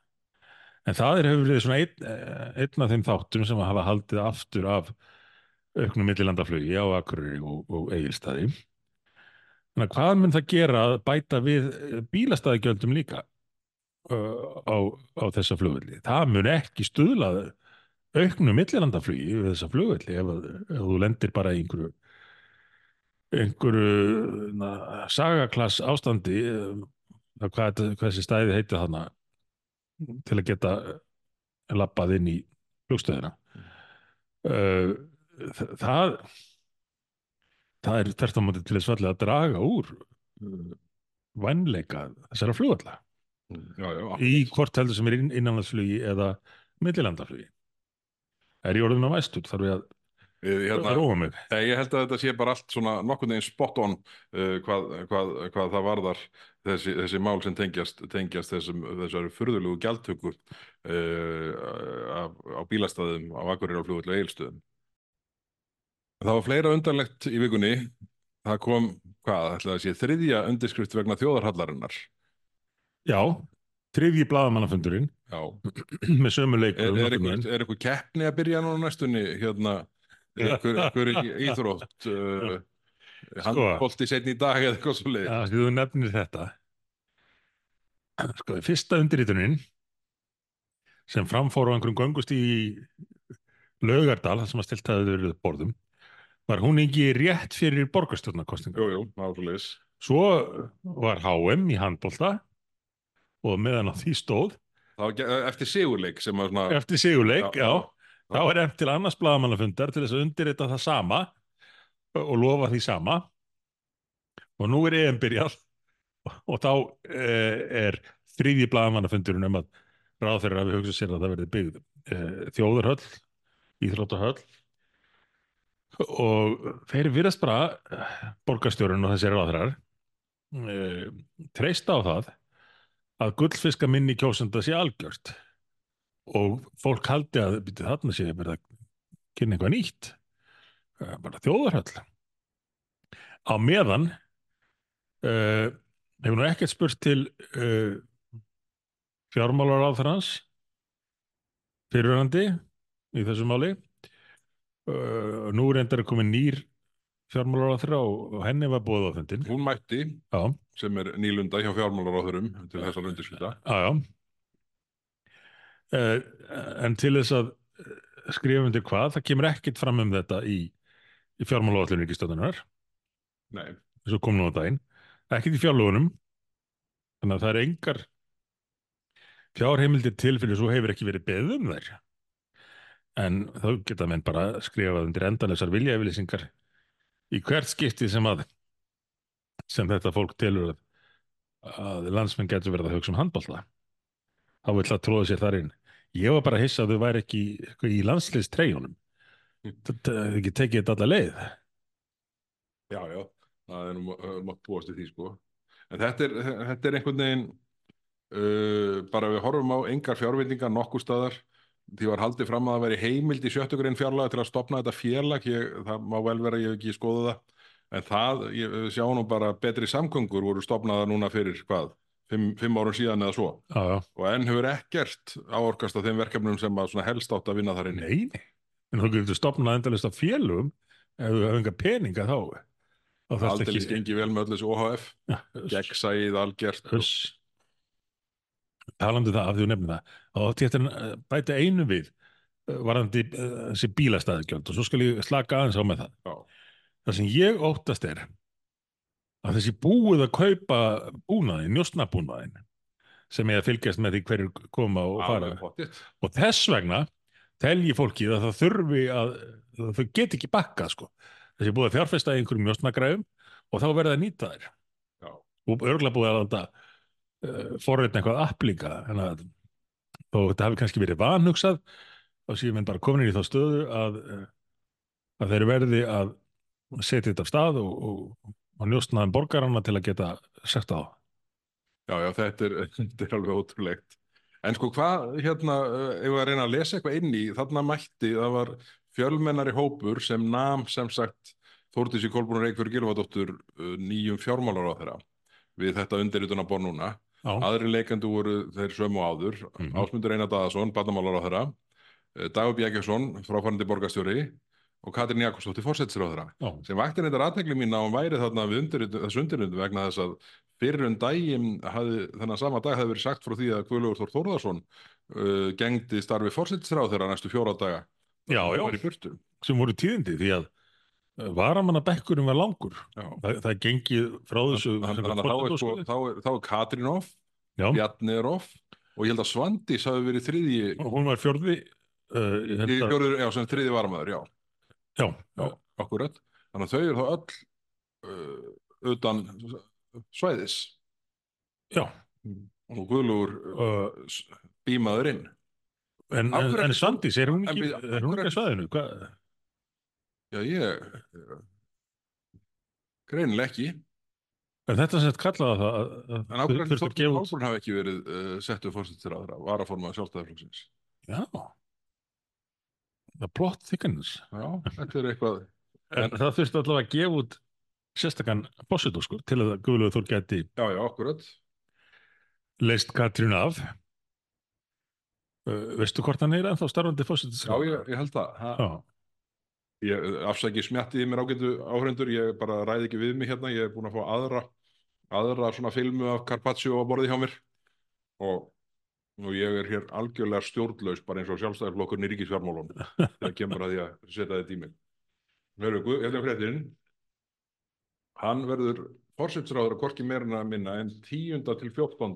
En það er hefur verið svona einn, eh, einn af þeim þáttum sem hafa haldið aftur af auknum millilandaflugi á Akureyri og, og Egilstaði þannig að hvað mun það gera að bæta við bílastæðigjöldum líka uh, á, á þessa flugvelli? Það mun ekki stuðlað auknum millilandaflugi við þessa flugvelli ef, ef þú lendir bara í einhverju einhverju na, sagaklass ástandi eh, hvað, þessi stæði heiti þarna til að geta lappað inn í flugstöðina uh, það það er þert á móti til þess að draga úr uh, vænleika þessara já, í hvort heldur sem er inn, innanlandsflugi eða millilandaflugi. Er ég orðin á væstur þarf ég að hérna, ég held að þetta sé bara allt svona nokkurn veginn spot on uh, hvað, hvað, hvað það varðar þessi, þessi mál sem tengjast, tengjast þessum, þessari furðulegu gjaldtöku uh, á, bílastæðum á Akureyri á flugullu eilstöðum. Það var fleira undarlegt í vikunni. Það kom, hvað, ætlaði að sé, þriðja undirskrift vegna þjóðarhallarinnar. já, þriðji blaðamannafundurinn Já. með sömu leikur Er, er, er einhver keppni að byrja nú á næstunni, hérna, í- íþrótt, uh, handbólti setni í dag eða eitthvað svo leið? Já, þú nefnir þetta sko, fyrsta undirritunin sem framfór á einhverjum göngust í Laugardal, það sem að stilt hafði verið borðum, var hún ekki rétt fyrir borgarstjórnarkostinga. Jú, jú, var svo var HM í handbolta og meðan á því stóð, var ge- eftir sigurleik sem að svona... eftir sigurleik, Já, já, já. þá er eftir annars blaðamannafundar til þess að undirrita það sama og lofa því sama. Og nú er EM byrjað og þá eh, er þriðji blaðamannafundurinn um að ráð þeirra að við hugsa sér að það verði byggð eh, þjóðarhöll, íþróttahöll og þeir virðast bara borgarstjórun og þessi ráðherrar eh, treysta á það að gullfiska minni kjósenda sé algjört. Og fólk haldi að byrja, þarna sé verið að kynna eitthvað nýtt. Eh, bara þjóðarhöll. Á meðan uh, hefur nú ekkert spurt til uh, fjármálar á hans fyrirhandi í þessu máli uh, nú er endar að koma nýr fjármálar á þeirra og, henni var búið á fundin Hún mætti, já, sem er nýlunda hjá fjármálaráðurum til þess að já. Uh, en til þess að eh, skrifa undir hvað, það kemur ekkert fram um þetta í, í fjármálaállun ríkistöðunar Nei, eins og kom nú á daginn, ekkert í fjárlögunum. Þannig að það er engar fjárheimildir til fyrir svo hefur ekki verið beðið um þær en þá geta menn bara skrifað undir endanleysar viljafylýsingar í hvert skipti sem að sem þetta fólk telur að, að landsmenn getur verið að hugsa um handbólta þá vill það tróða sér þar inn. Ég var bara að hissa að þau væri ekki í, landsliðstreyjunum. Hefði ekki tekið þetta alla leið. Já, já, það er uh, mátt búast í því sko. En þetta er, þetta er einhvern veginn, uh, bara við horfum á engar fjárveitingar nokkur staðar, því var haldið fram að það væri heimild í sjöttugurinn fjárlaga til að stopna þetta félag, ég, það má vel vera, ég hef ekki skoðað það, en það, ég sjá nú bara betri samgöngur voru stopnaða núna fyrir hvað, fimm, fimm árum síðan eða svo, já, já, og enn hefur ekkert áorkast af þeim verkefnum sem að helst átt að vinna þar inni. nei, en þú getur stopnað endalist af félugum ef þú hefur enga peninga þá. Það Aldeilis gengi vel með öllu þessu OHF, ja, gegnsæið algjört. Og-. Talandi um það, af því þú nefnir það, ég eftir að bæta einu við uh, varðandi uh, þessi bílastæðugjöld og svo skal ég slaka aðeins á með það. Já, Það sem ég óttast er að þessi búið að kaupa búnaðin, njóstnabúnaðin sem er að fylgjast með því hverju koma og fara pottitt. og þess vegna telji fólkið að það þurfi að, að þau get ekki bakkað sko. Þessi búið að fjárfesta einhverjum njóstnagræfum og þá verða að nýta þær Já, og örgulega búið að láta uh, forrið eitthvað app líka en að þó þetta hafi kannski verið vanhugsað og síðan menn bara komin í þá stöðu að, uh, að þeir verði að setja þetta af stað og, og, og njóstnaðum borgarana til að geta sett á. já, já þetta, er, þetta er alveg ótrúlegt. En sko hvað, hérna, ef við að reyna að lesa eitthvað inn í, þarna mætti, það var fjölmennari hópur sem nam sem sagt Þórdísi Kolbrún Reykjörg Gilvadóttur uh, nýjum fjármálar á þeirra við þetta undirrituna bor núna. Aðri leikendu voru þeir sömu áður, Mhm. Ásmundur Einar Daðason, barnamálar á þeirra, Dagur Bjækjason, fráfærandi borgarstjóri og Katrín Jakobsdóttir fórsættisir á þeirra. já, sem vakti reyndar aðtekli mín að hún væri þarna þessu undirritu vegna þess að fyrir um daginn hafði, þennan sama dag hefði verið sagt frá því að Guðlaugur Þór Þórðarsson uh, gengdi starfi fórsettisráð þeirra næstu fjóra daga Já, já. sem voru tíðindi því að varamannabekkurinn var langur. Já. Það, gengið frá þessu þá er, Katrín off Bjarni er off og ég held að Svandís hafi verið þriðji og hún var fjörði uh, að, fjórður, já, sem þriðji varamæður, já, já, já, akkurat þannig að þau eru þá öll uh, utan svæðis já. og Guðlaugur uh, Uh, bímaður inn En, en, en Svandís, er hún ekki, ekki svæðinu? Hvað? Já, ég greinileg ekki En þetta sem þetta kallaði það að- en Þorsteinn gefa út. Pálsson hafi ekki verið uh, settu fórsettir á þeirra, varaformað sjálfstæðarflokksins Já. Það plott þykkanins. Já, þetta er eitthvað En það þurfti allavega að gefa út sérstakann fósitu, sko, til að Guðlaugur Þór gæti Já, já, akkurat leist Katrín af. Uh, veistu hvort hann er ennþá starfandi fósitu? Já, ég, ég held það ha, Já, Ég afsæki smjattiði mér ágætu áhrendur ég bara ræði ekki við mig hérna ég er búin að fá aðra aðra svona filmu af Carpaccio á borði hjá mér. Og, og ég er hér algjörlega stjórnlaus bara eins og sjálfstæðarflokkurinn í ríkisfjármálun þegar kemur að því að setja þetta í mig. Verður guð, hérna fréttin. Hann verður fórsetsráður að korki meirina minna en 10. til 14.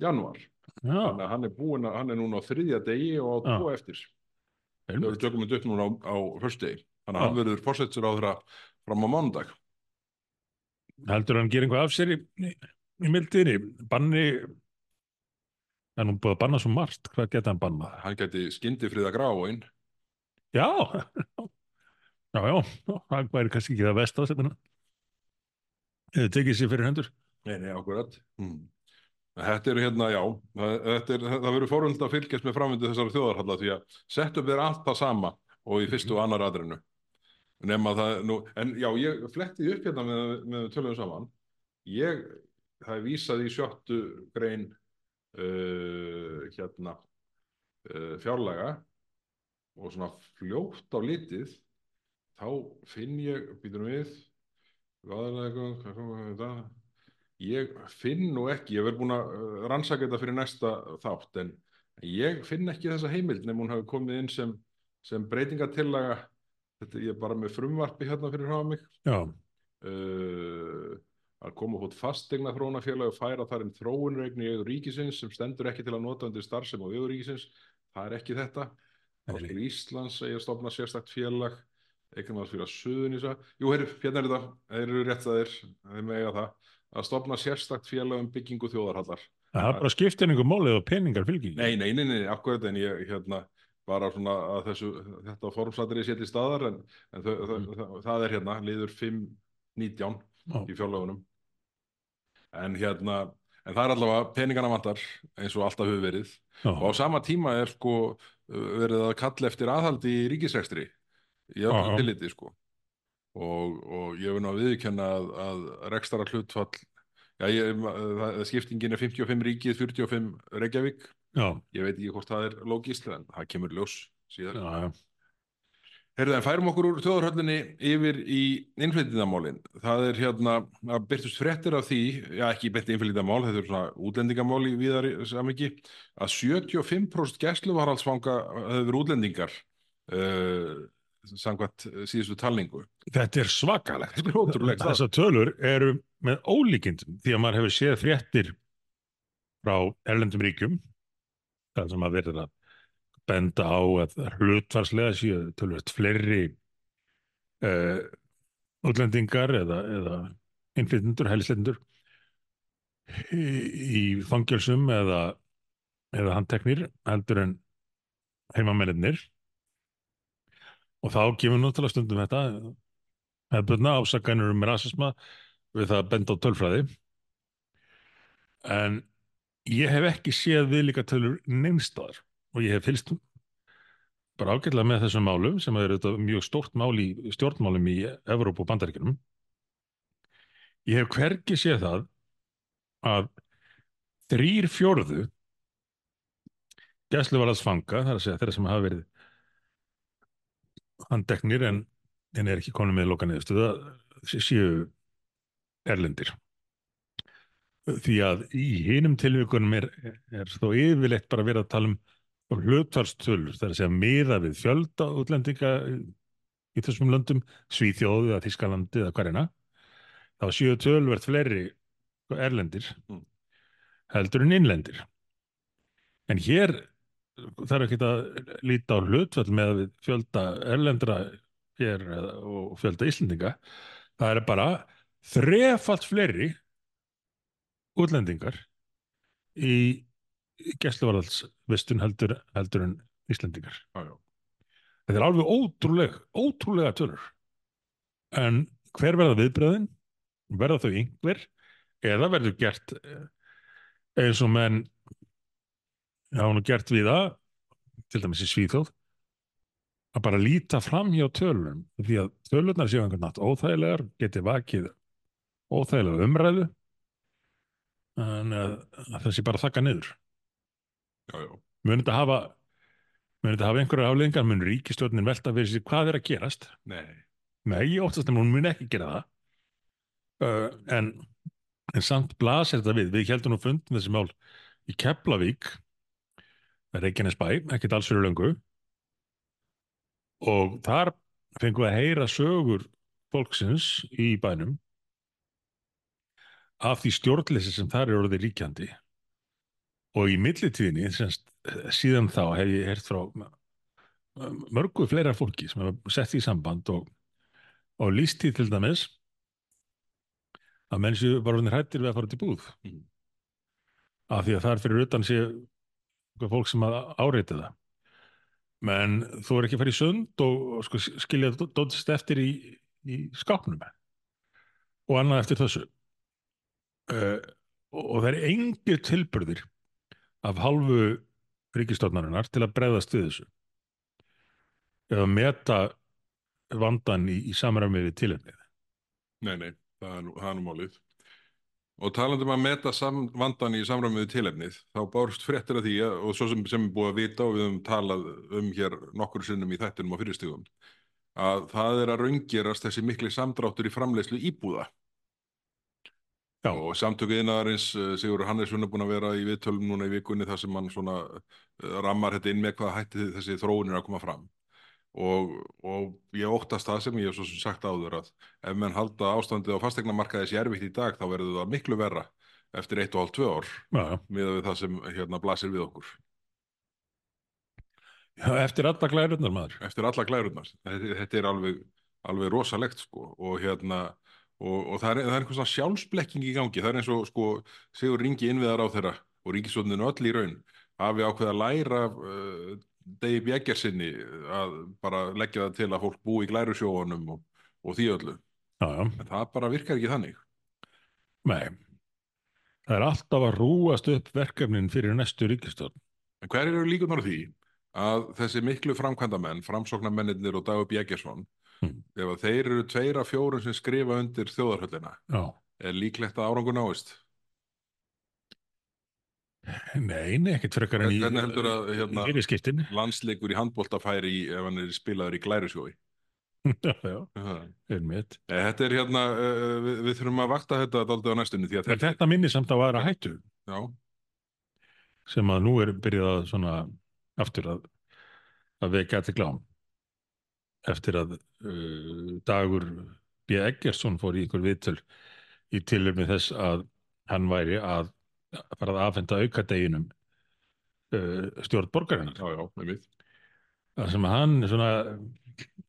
janúar. Já, þannig að hann er búin að hann er núna á þriðja degi og á tvo eftir við einmitt. tökum þetta upp núna á, á föstudegi þannig að hann verður fórsetsráður fram á mánudag Heldur hann gera eitthvað af sér í, í, í mildinni? Banni, en hún búið að banna svo margt, hvað geta hann bannað? hann geti skyndi friða gráin Já, já, já, það væri kannski ekki það sem hann hefur tekið sér fyrir hendur. Nei, nei, akkurat. Hmm. Þetta er hérna, já, þetta er, það verður fóröld að fylgjast með framvindu þessari þjóðarhalla því að setupið er allt það sama og í fyrstu og annar aðrinu. nema það, nú, en já, ég fletti upp hérna með, með tölum saman, ég, það er vísað í sjöttu grein uh, hérna uh, fjárlaga og svona fljótt á litið, þá finn ég, býtum við, aðalega, hvað kom þetta, ég finn nú ekki, ég verð búin að uh, rannsaka þetta fyrir næsta þátt, en ég finn ekki þessa heimild nefnum hún hafi komið inn sem, sem breytingatillaga, þetta ég er bara með frumvarpi hérna fyrir frá mig, uh, að koma út fastegna þróunafélag og færa þar inn þróunreign í auður ríkisins sem stendur ekki til að nota undir starfsem á auður ríkisins, það er ekki þetta. Nei. Háskóli Íslands eigi að stofna sérstakt félag, eignum að fyrir að suðunísa. Jú, heyrðu, hérna er þetta, þeir eru rétt að þeir, þeir með eiga það, að stofna sérstakt félag um byggingu þjóðarhallar. það er bara skiptinningu málið og peningar fylgir. Nei, nei, nei, nei, akkurat en ég hérna bara svona að þessu, þetta formsatri séti staðar en, en þau, Mm. það, það, er hérna liður 5.19 Já. í fjárlögunum en hérna en það er allavega peningana vantar eins og alltaf hefur verið Já, og á sama tíma er sko verið að kalla eftir aðhaldi í ríkisrekstri í öllu tilliti sko og, og ég vil ná að viðurkenna að, að rekstara hlutfall já, ég, það, skiptingin er 55 ríkið, 45 Reykjavík já, ég veit ekki hvort það er lógísl en það kemur ljós já. Herðu, en færum okkur úr þjóðarhöllinni yfir í innflytjandamálin. Það er hérna, að byrtust fréttir af því, já ekki beint innflytjandamál, þetta er svona útlendingamál í viðari samingi, að 75% gæsluvarhaldsfanga hefur verið útlendingar uh, samkvæmt síðustu talningu. Þetta er svakalegt. Þetta er ótrúlegt. Þessar tölur eru með ólíkindum því að maður hefur séð fréttir frá erlendum ríkjum það sem að verður að benda á að hlutvarslega séu tölvöld fleiri uh, útlendingar eða, eða innflytjendur, hælisleitendur í, fangelsum eða, eða handteknir heldur en heimamennir og þá til að stundum þetta hefðbundna ásakanur um rasisma við það að benda á tölfræði. En ég hef ekki séð viðlíka tölur neinstaðar og ég hef fylst bara ágætlega með þessum málum sem þetta mjög stórt mál í stjórnmálum í Evrópu og Bandaríkjunum. Ég hef hvergi séð það að þrýr fjórðu gæsluvarðarsfanga, það er að segja þeirra sem hafa verið handeknir en, en er ekki konum með loka neðustuða séu erlendir því að í hinum tilvíkunum er, er þó yfirleitt bara verið að tala um hlutvarstölur, það er að segja miða við fjölda útlendinga í þessum löndum, Svíþjóðu eða Þískalandi eða hverjana þá séu tölvert fleiri erlendir Mm. heldur en innlendir en hér þarf ekki að líta á hlutvall með við fjölda erlendra hér eða- og fjölda Íslendinga það er bara þrefalt fleiri útlendingar í gæsluvarðalsvistun heldur, heldur en Íslendingar. Já, já. Þetta er alveg ótrúleg, ótrúlega tölur. En hver verða viðbröðin? Verða þau einhver? Eða verður gert eh, eins og menn hafa nú gert við það, til dæmis í Svíþjóð, að bara líta fram hjá tölunum því að tölurnar séu einhvern nátt óþægilegar, geti vakið óþægilega umræðu en að, að það sé bara þakka niður. Já, já. Mun þetta hafa mun þetta hafa einhverja afleðingar, mun ríkistjórnin velta fyrir sig hvað er að gerast? Nei. Nei, ég óttast að hún mun ekki gera það uh, en, en samt blasir þetta við, við heldum nú fundum þessi mál í Keflavík Reykjanes bæ, ekkert alls fyrir löngu. Og þar fengum við að heyra sögur fólksins í bænum af því stjórnleysi sem þar er orðið ríkjandi. Og í millitíðinni síðan þá hef ég heyrt frá mörgu fleira fólki sem hefur sett í samband og, og líst því til dæmis að menn séu bara hrættir hættir við að fara í búð. Mm. af því að þar fyrir utan séu fólk sem að áreiti það menn þú er ekki að fara í sund og, sko, skilja dóttist eftir í, í skápnum og annað eftir þessu uh, og, það er engir tilbyrðir af hálfu ríkistofnarinnar til að bregðast við þessu eða meta vandan í, í samræmi við tilefnið. Nei, nei, það er nú málið. Og talandi um að meta sam, vandan í samræmiðu tilefnið, þá bárst fréttir af því, að, og svo sem, sem er búið að vita og við höfum talað um hér nokkur sinnum í þættinum á fyrirstíðum, að það er að raungerast þessi mikli samdráttur í framleiðslu íbúða. Já. Og samtöku innarins, Sigur Hannesson er búin að vera í viðtölum núna í vikunni þar sem hann svona eh, rammar þetta inn með hvað hætti þessi þróunir að koma fram. Og, og ég óttast það sem ég hef svo sem sagt áður að ef menn halda ástandið á fastegnamarkaði þessi erfitt í dag þá verður það miklu verra eftir eitt og hálf tvö ár Já, já. miðað við það sem hérna blasir við okkur Já, eftir alla glærurnar maður. eftir alla glærurnar. Þetta, þetta er alveg, alveg rosalegt sko og hérna og, og það er, það er einhvers svona sjálfsblekking í gangi. Það er eins og sko Sigur Ringi innviðar á þeirra og ríkisvöldinu öll í raun hafi ákveð að læra uh, Degi Bjeggersinni að bara leggja það til að fólk búi í glærusjóunum og, og því öllu. Já, já. En það bara virkar ekki þannig. Nei. Það er alltaf að rúast upp verkefnin fyrir næstu ríkistjórn. En hver eru líkunar því að þessi miklu framkvæmdamenn, framsóknarmennir og Dagur Bjeggersson, Hmm. ef þeir eru tveir af fjórum sem skrifa undir þjóðarhöllina, Já. er líklegt að árangur náist? Nei, nei, ekkert frekar en í Hvernig heldur að hérna, landsleikur í handbóltafæri í, ef hann er spilaður í glærusjói? já, já, einmitt. þetta er hérna, við, við þurfum að vakta þetta daldið á næstunni En þetta minni samt á aðra hættu já, sem að nú er byrjað að svona aftur að, að vekja allir glám eftir að uh, Dagur B. Eggersson fór í ykkur viðtöl í tilurmi þess að hann væri að fara að afhenda aukadeginum uh, stjórn borgarinnar. já, já, með mitt. Það sem hann svona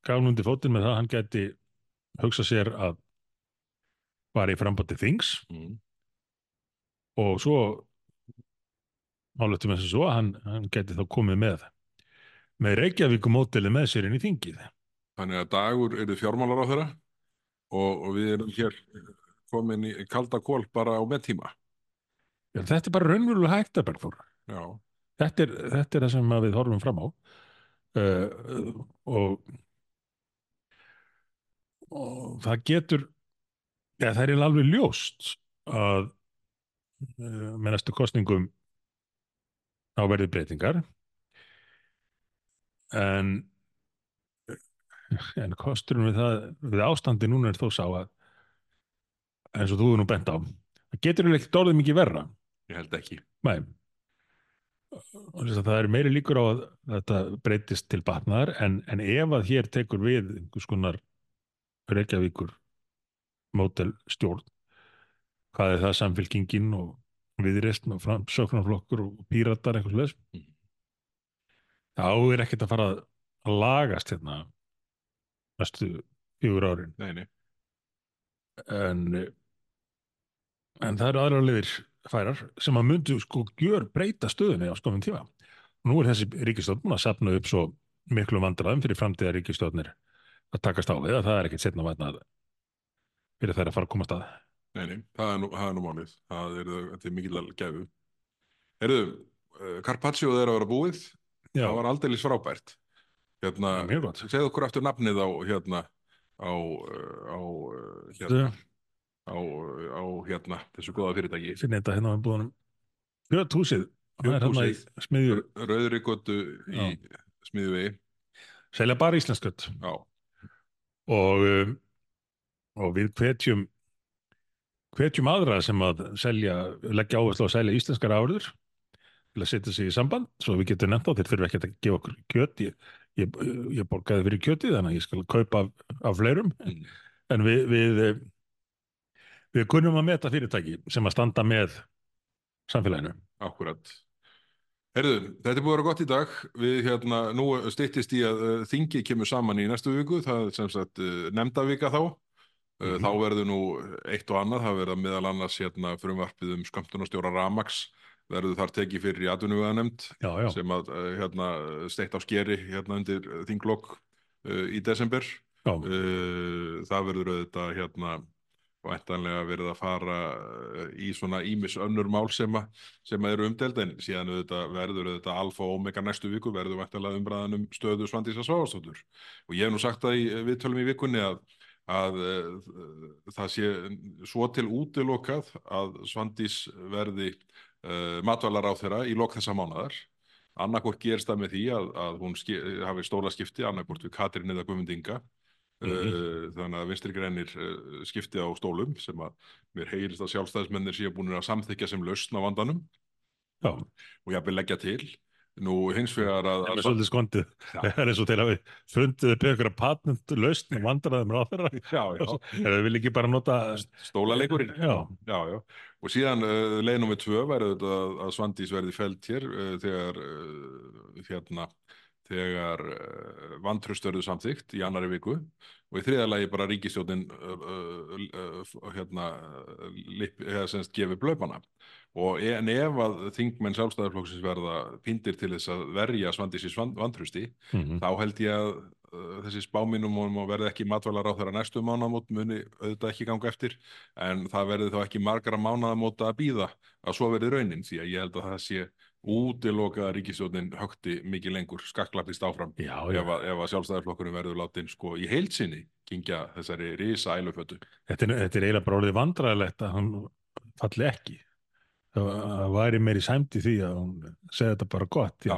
gaf núndi fótinn með það að hann gæti hugsa sér að var í frambóti þings Mm. og svo hálftum þess að svo hann, hann gæti þá komið með með Reykjavíkum mótili með sér inn í þingið. Þannig að dagur eru fjármálar á þeirra og, og við erum hér komin í kalda kól bara á meðtíma. Já, þetta er bara raunverulega hægt að Bergþór. Já, Þetta er, þetta er það sem við horfum fram á. Uh, og, og það getur, ja, það er alveg ljóst að uh, með næstu kostningum á verði breytingar. En en kosturinn við það við ástandi núna er þó sá að eins og þú er nú bent á það getur ekki dórðið mikið verra ég held ekki. Nei. Það er meiri líkur á að þetta breytist til batnaðar en, en ef að hér tekur við einhvers konar Reykjavíkur mótel stjórn hvað er það samfélkingin og viðreistn og framsóknarflokkur og píratar eitthvað slags Mhm. þá er ekkert að fara að lagast hérna næstu fjögur árin Nei, nei. en en það eru aðra liðir færar sem að myndu sko gjör breyta stöðunni á skofum tíma nú er þessi ríkistjórn búin að sapna upp svo miklu vandræðum fyrir framtíða ríkistjórnir að takast á við að það er ekkert setna vætnað fyrir þær að fara að komast að Nei, nei, það er nú, nú málið. Það er, þetta er mikil að gefu. Herðu, uh, Carpaccio er að vera búið. Já, Það var aldeilis frábært. Hérna, segðu okkur aftur nafnið á, hérna, á, uh, á, uh, hérna, á, á, hérna, þessu góða fyrirtæki. finn þetta hérna á búðunum Kjöthúsið, það er hérna í Kjöthúsið. smiðju Rauðri götu í smiðuvegi. selja bara íslenskött og, um, og við hvetjum hvetjum aðra sem að selja, leggja áherslu að selja íslenskar áriður til að setja sig í samband svo við getum nefnt á þeir fyrir ekki að gefa okkur kjöt ég, ég, ég borgaði fyrir kjöti þannig að ég skal kaupa af, af fleirum Mm. en við, við við kunnum að meta fyrirtæki sem að standa með samfélaginu akkurat. Herðu, þetta er búið að vera gott í dag. Við hérna, nú styttist í að uh, þingi kemur saman í næstu viku, það er sem sagt uh, nefndavika þá. Uh, Mhm. Þá verður nú eitt og annað, það verður meðal annars hérna frumvarpið um skömmtunarstjóra Ramax verður þar tekið fyrir í atvinnuveganemnd já, já, sem að hérna, steitt á skeri hérna undir þinglokk í desember. já, það verður auðvitað hérna væntanlega verið að fara eh, í svona ímis önnur mál sem, að, sem að eru umdeld en síðan auðvitað verður auðvitað alfa og omega næstu viku verður væntanlega umræðan um stöðu Svandísa Svavastóttur og ég hef nú sagt það í viðtölum í vikunni að, að uh, það sé svo til útilokað að Svandís verði uh, matvalar á þeirra í lok þessa mánadar annarkort gerst það með því að, hún hafi stóla skipti annarkort við Katrin eða Guðmundinga Mm -hmm. Þannig að vinstri grænir skipti á stólum sem að mér heilist að sjálfstæðismennir séu búin að samþykja sem lausn á vandanum Já. og ég hafði leggja til. Nú hins vegar að... Það er svolítið skondið. Það er eins og til að við fundið upp einhverja patnent lausn og vandanaðum já. Eða við vil ekki bara nota... Stólaleikurinn. Já. Já. Og síðan uh, leiðnum við tvö værið að Svandís verði fælt hér uh, þegar uh, hérna þegar uh, vantröstörðu samþygt í annari viku. Og í þriða lagi bara ríkistjónin uh, uh, hérna gefi blöfana og en ef að þingmenn sjálfstæðarflokksins verða pindir til þess að verja svandisins vantrösti mm -hmm. þá held ég að þessi spáminum og verði ekki matvalar á þeirra næstu mánamót muni auðvitað ekki ganga eftir. En það verði þá ekki margara mánamóta að býða að svo verði raunin því að ég held að það sé útiloka að ríkisjónin högti mikið lengur skakklapist áfram já, já. ef að, að sjálfstæðarflokkurinn verður látin sko í heilsinni kingja þessari risa ælufötu Þetta er, þetta er eiginlega bara orðið vandræðilegt að hann falli ekki. Það væri meiri sæmti því að hann segja þetta bara gott já,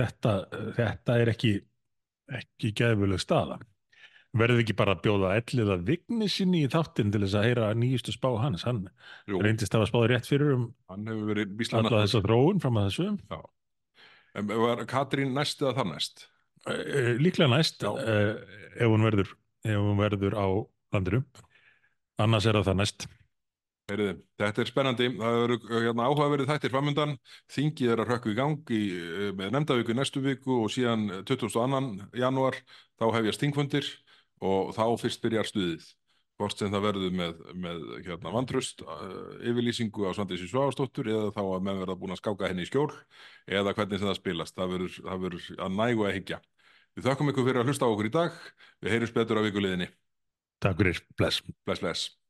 þetta, þetta er ekki ekki gæðvölu staða verður ekki bara að bjóða ellið að vigni sinni í þáttin til þess að heyra nýjustu spá hans, hann Jú. reyndist að spáði rétt fyrir um alltaf þess að þróun fram að þessu Já. En var Katrín næst eða þar næst? Uh, líklega næst uh, ef, hún verður, ef hún verður á landirum annars er það þar næst Heyriði, þetta er spennandi, það eru hérna, áhugaverið þættir framöndan, þingið er að rökku í gang í, með nefndavíku næstu viku og síðan 22. janúar þá hefjast þingfundir og þá fyrst byrjar stuðið hvort sem það verður með, með hérna, vantröst uh, yfirlýsingu á Svandísi Sváastóttur eða þá að menn verða búin að skáka henni í skjól eða hvernig sem það spilast. Það verður, að nægu að higgja Við þakkum ykkur fyrir að hlusta á okkur í dag. Við heyrum betur á vikuleginni Takk fyrir, bless. Bless, bless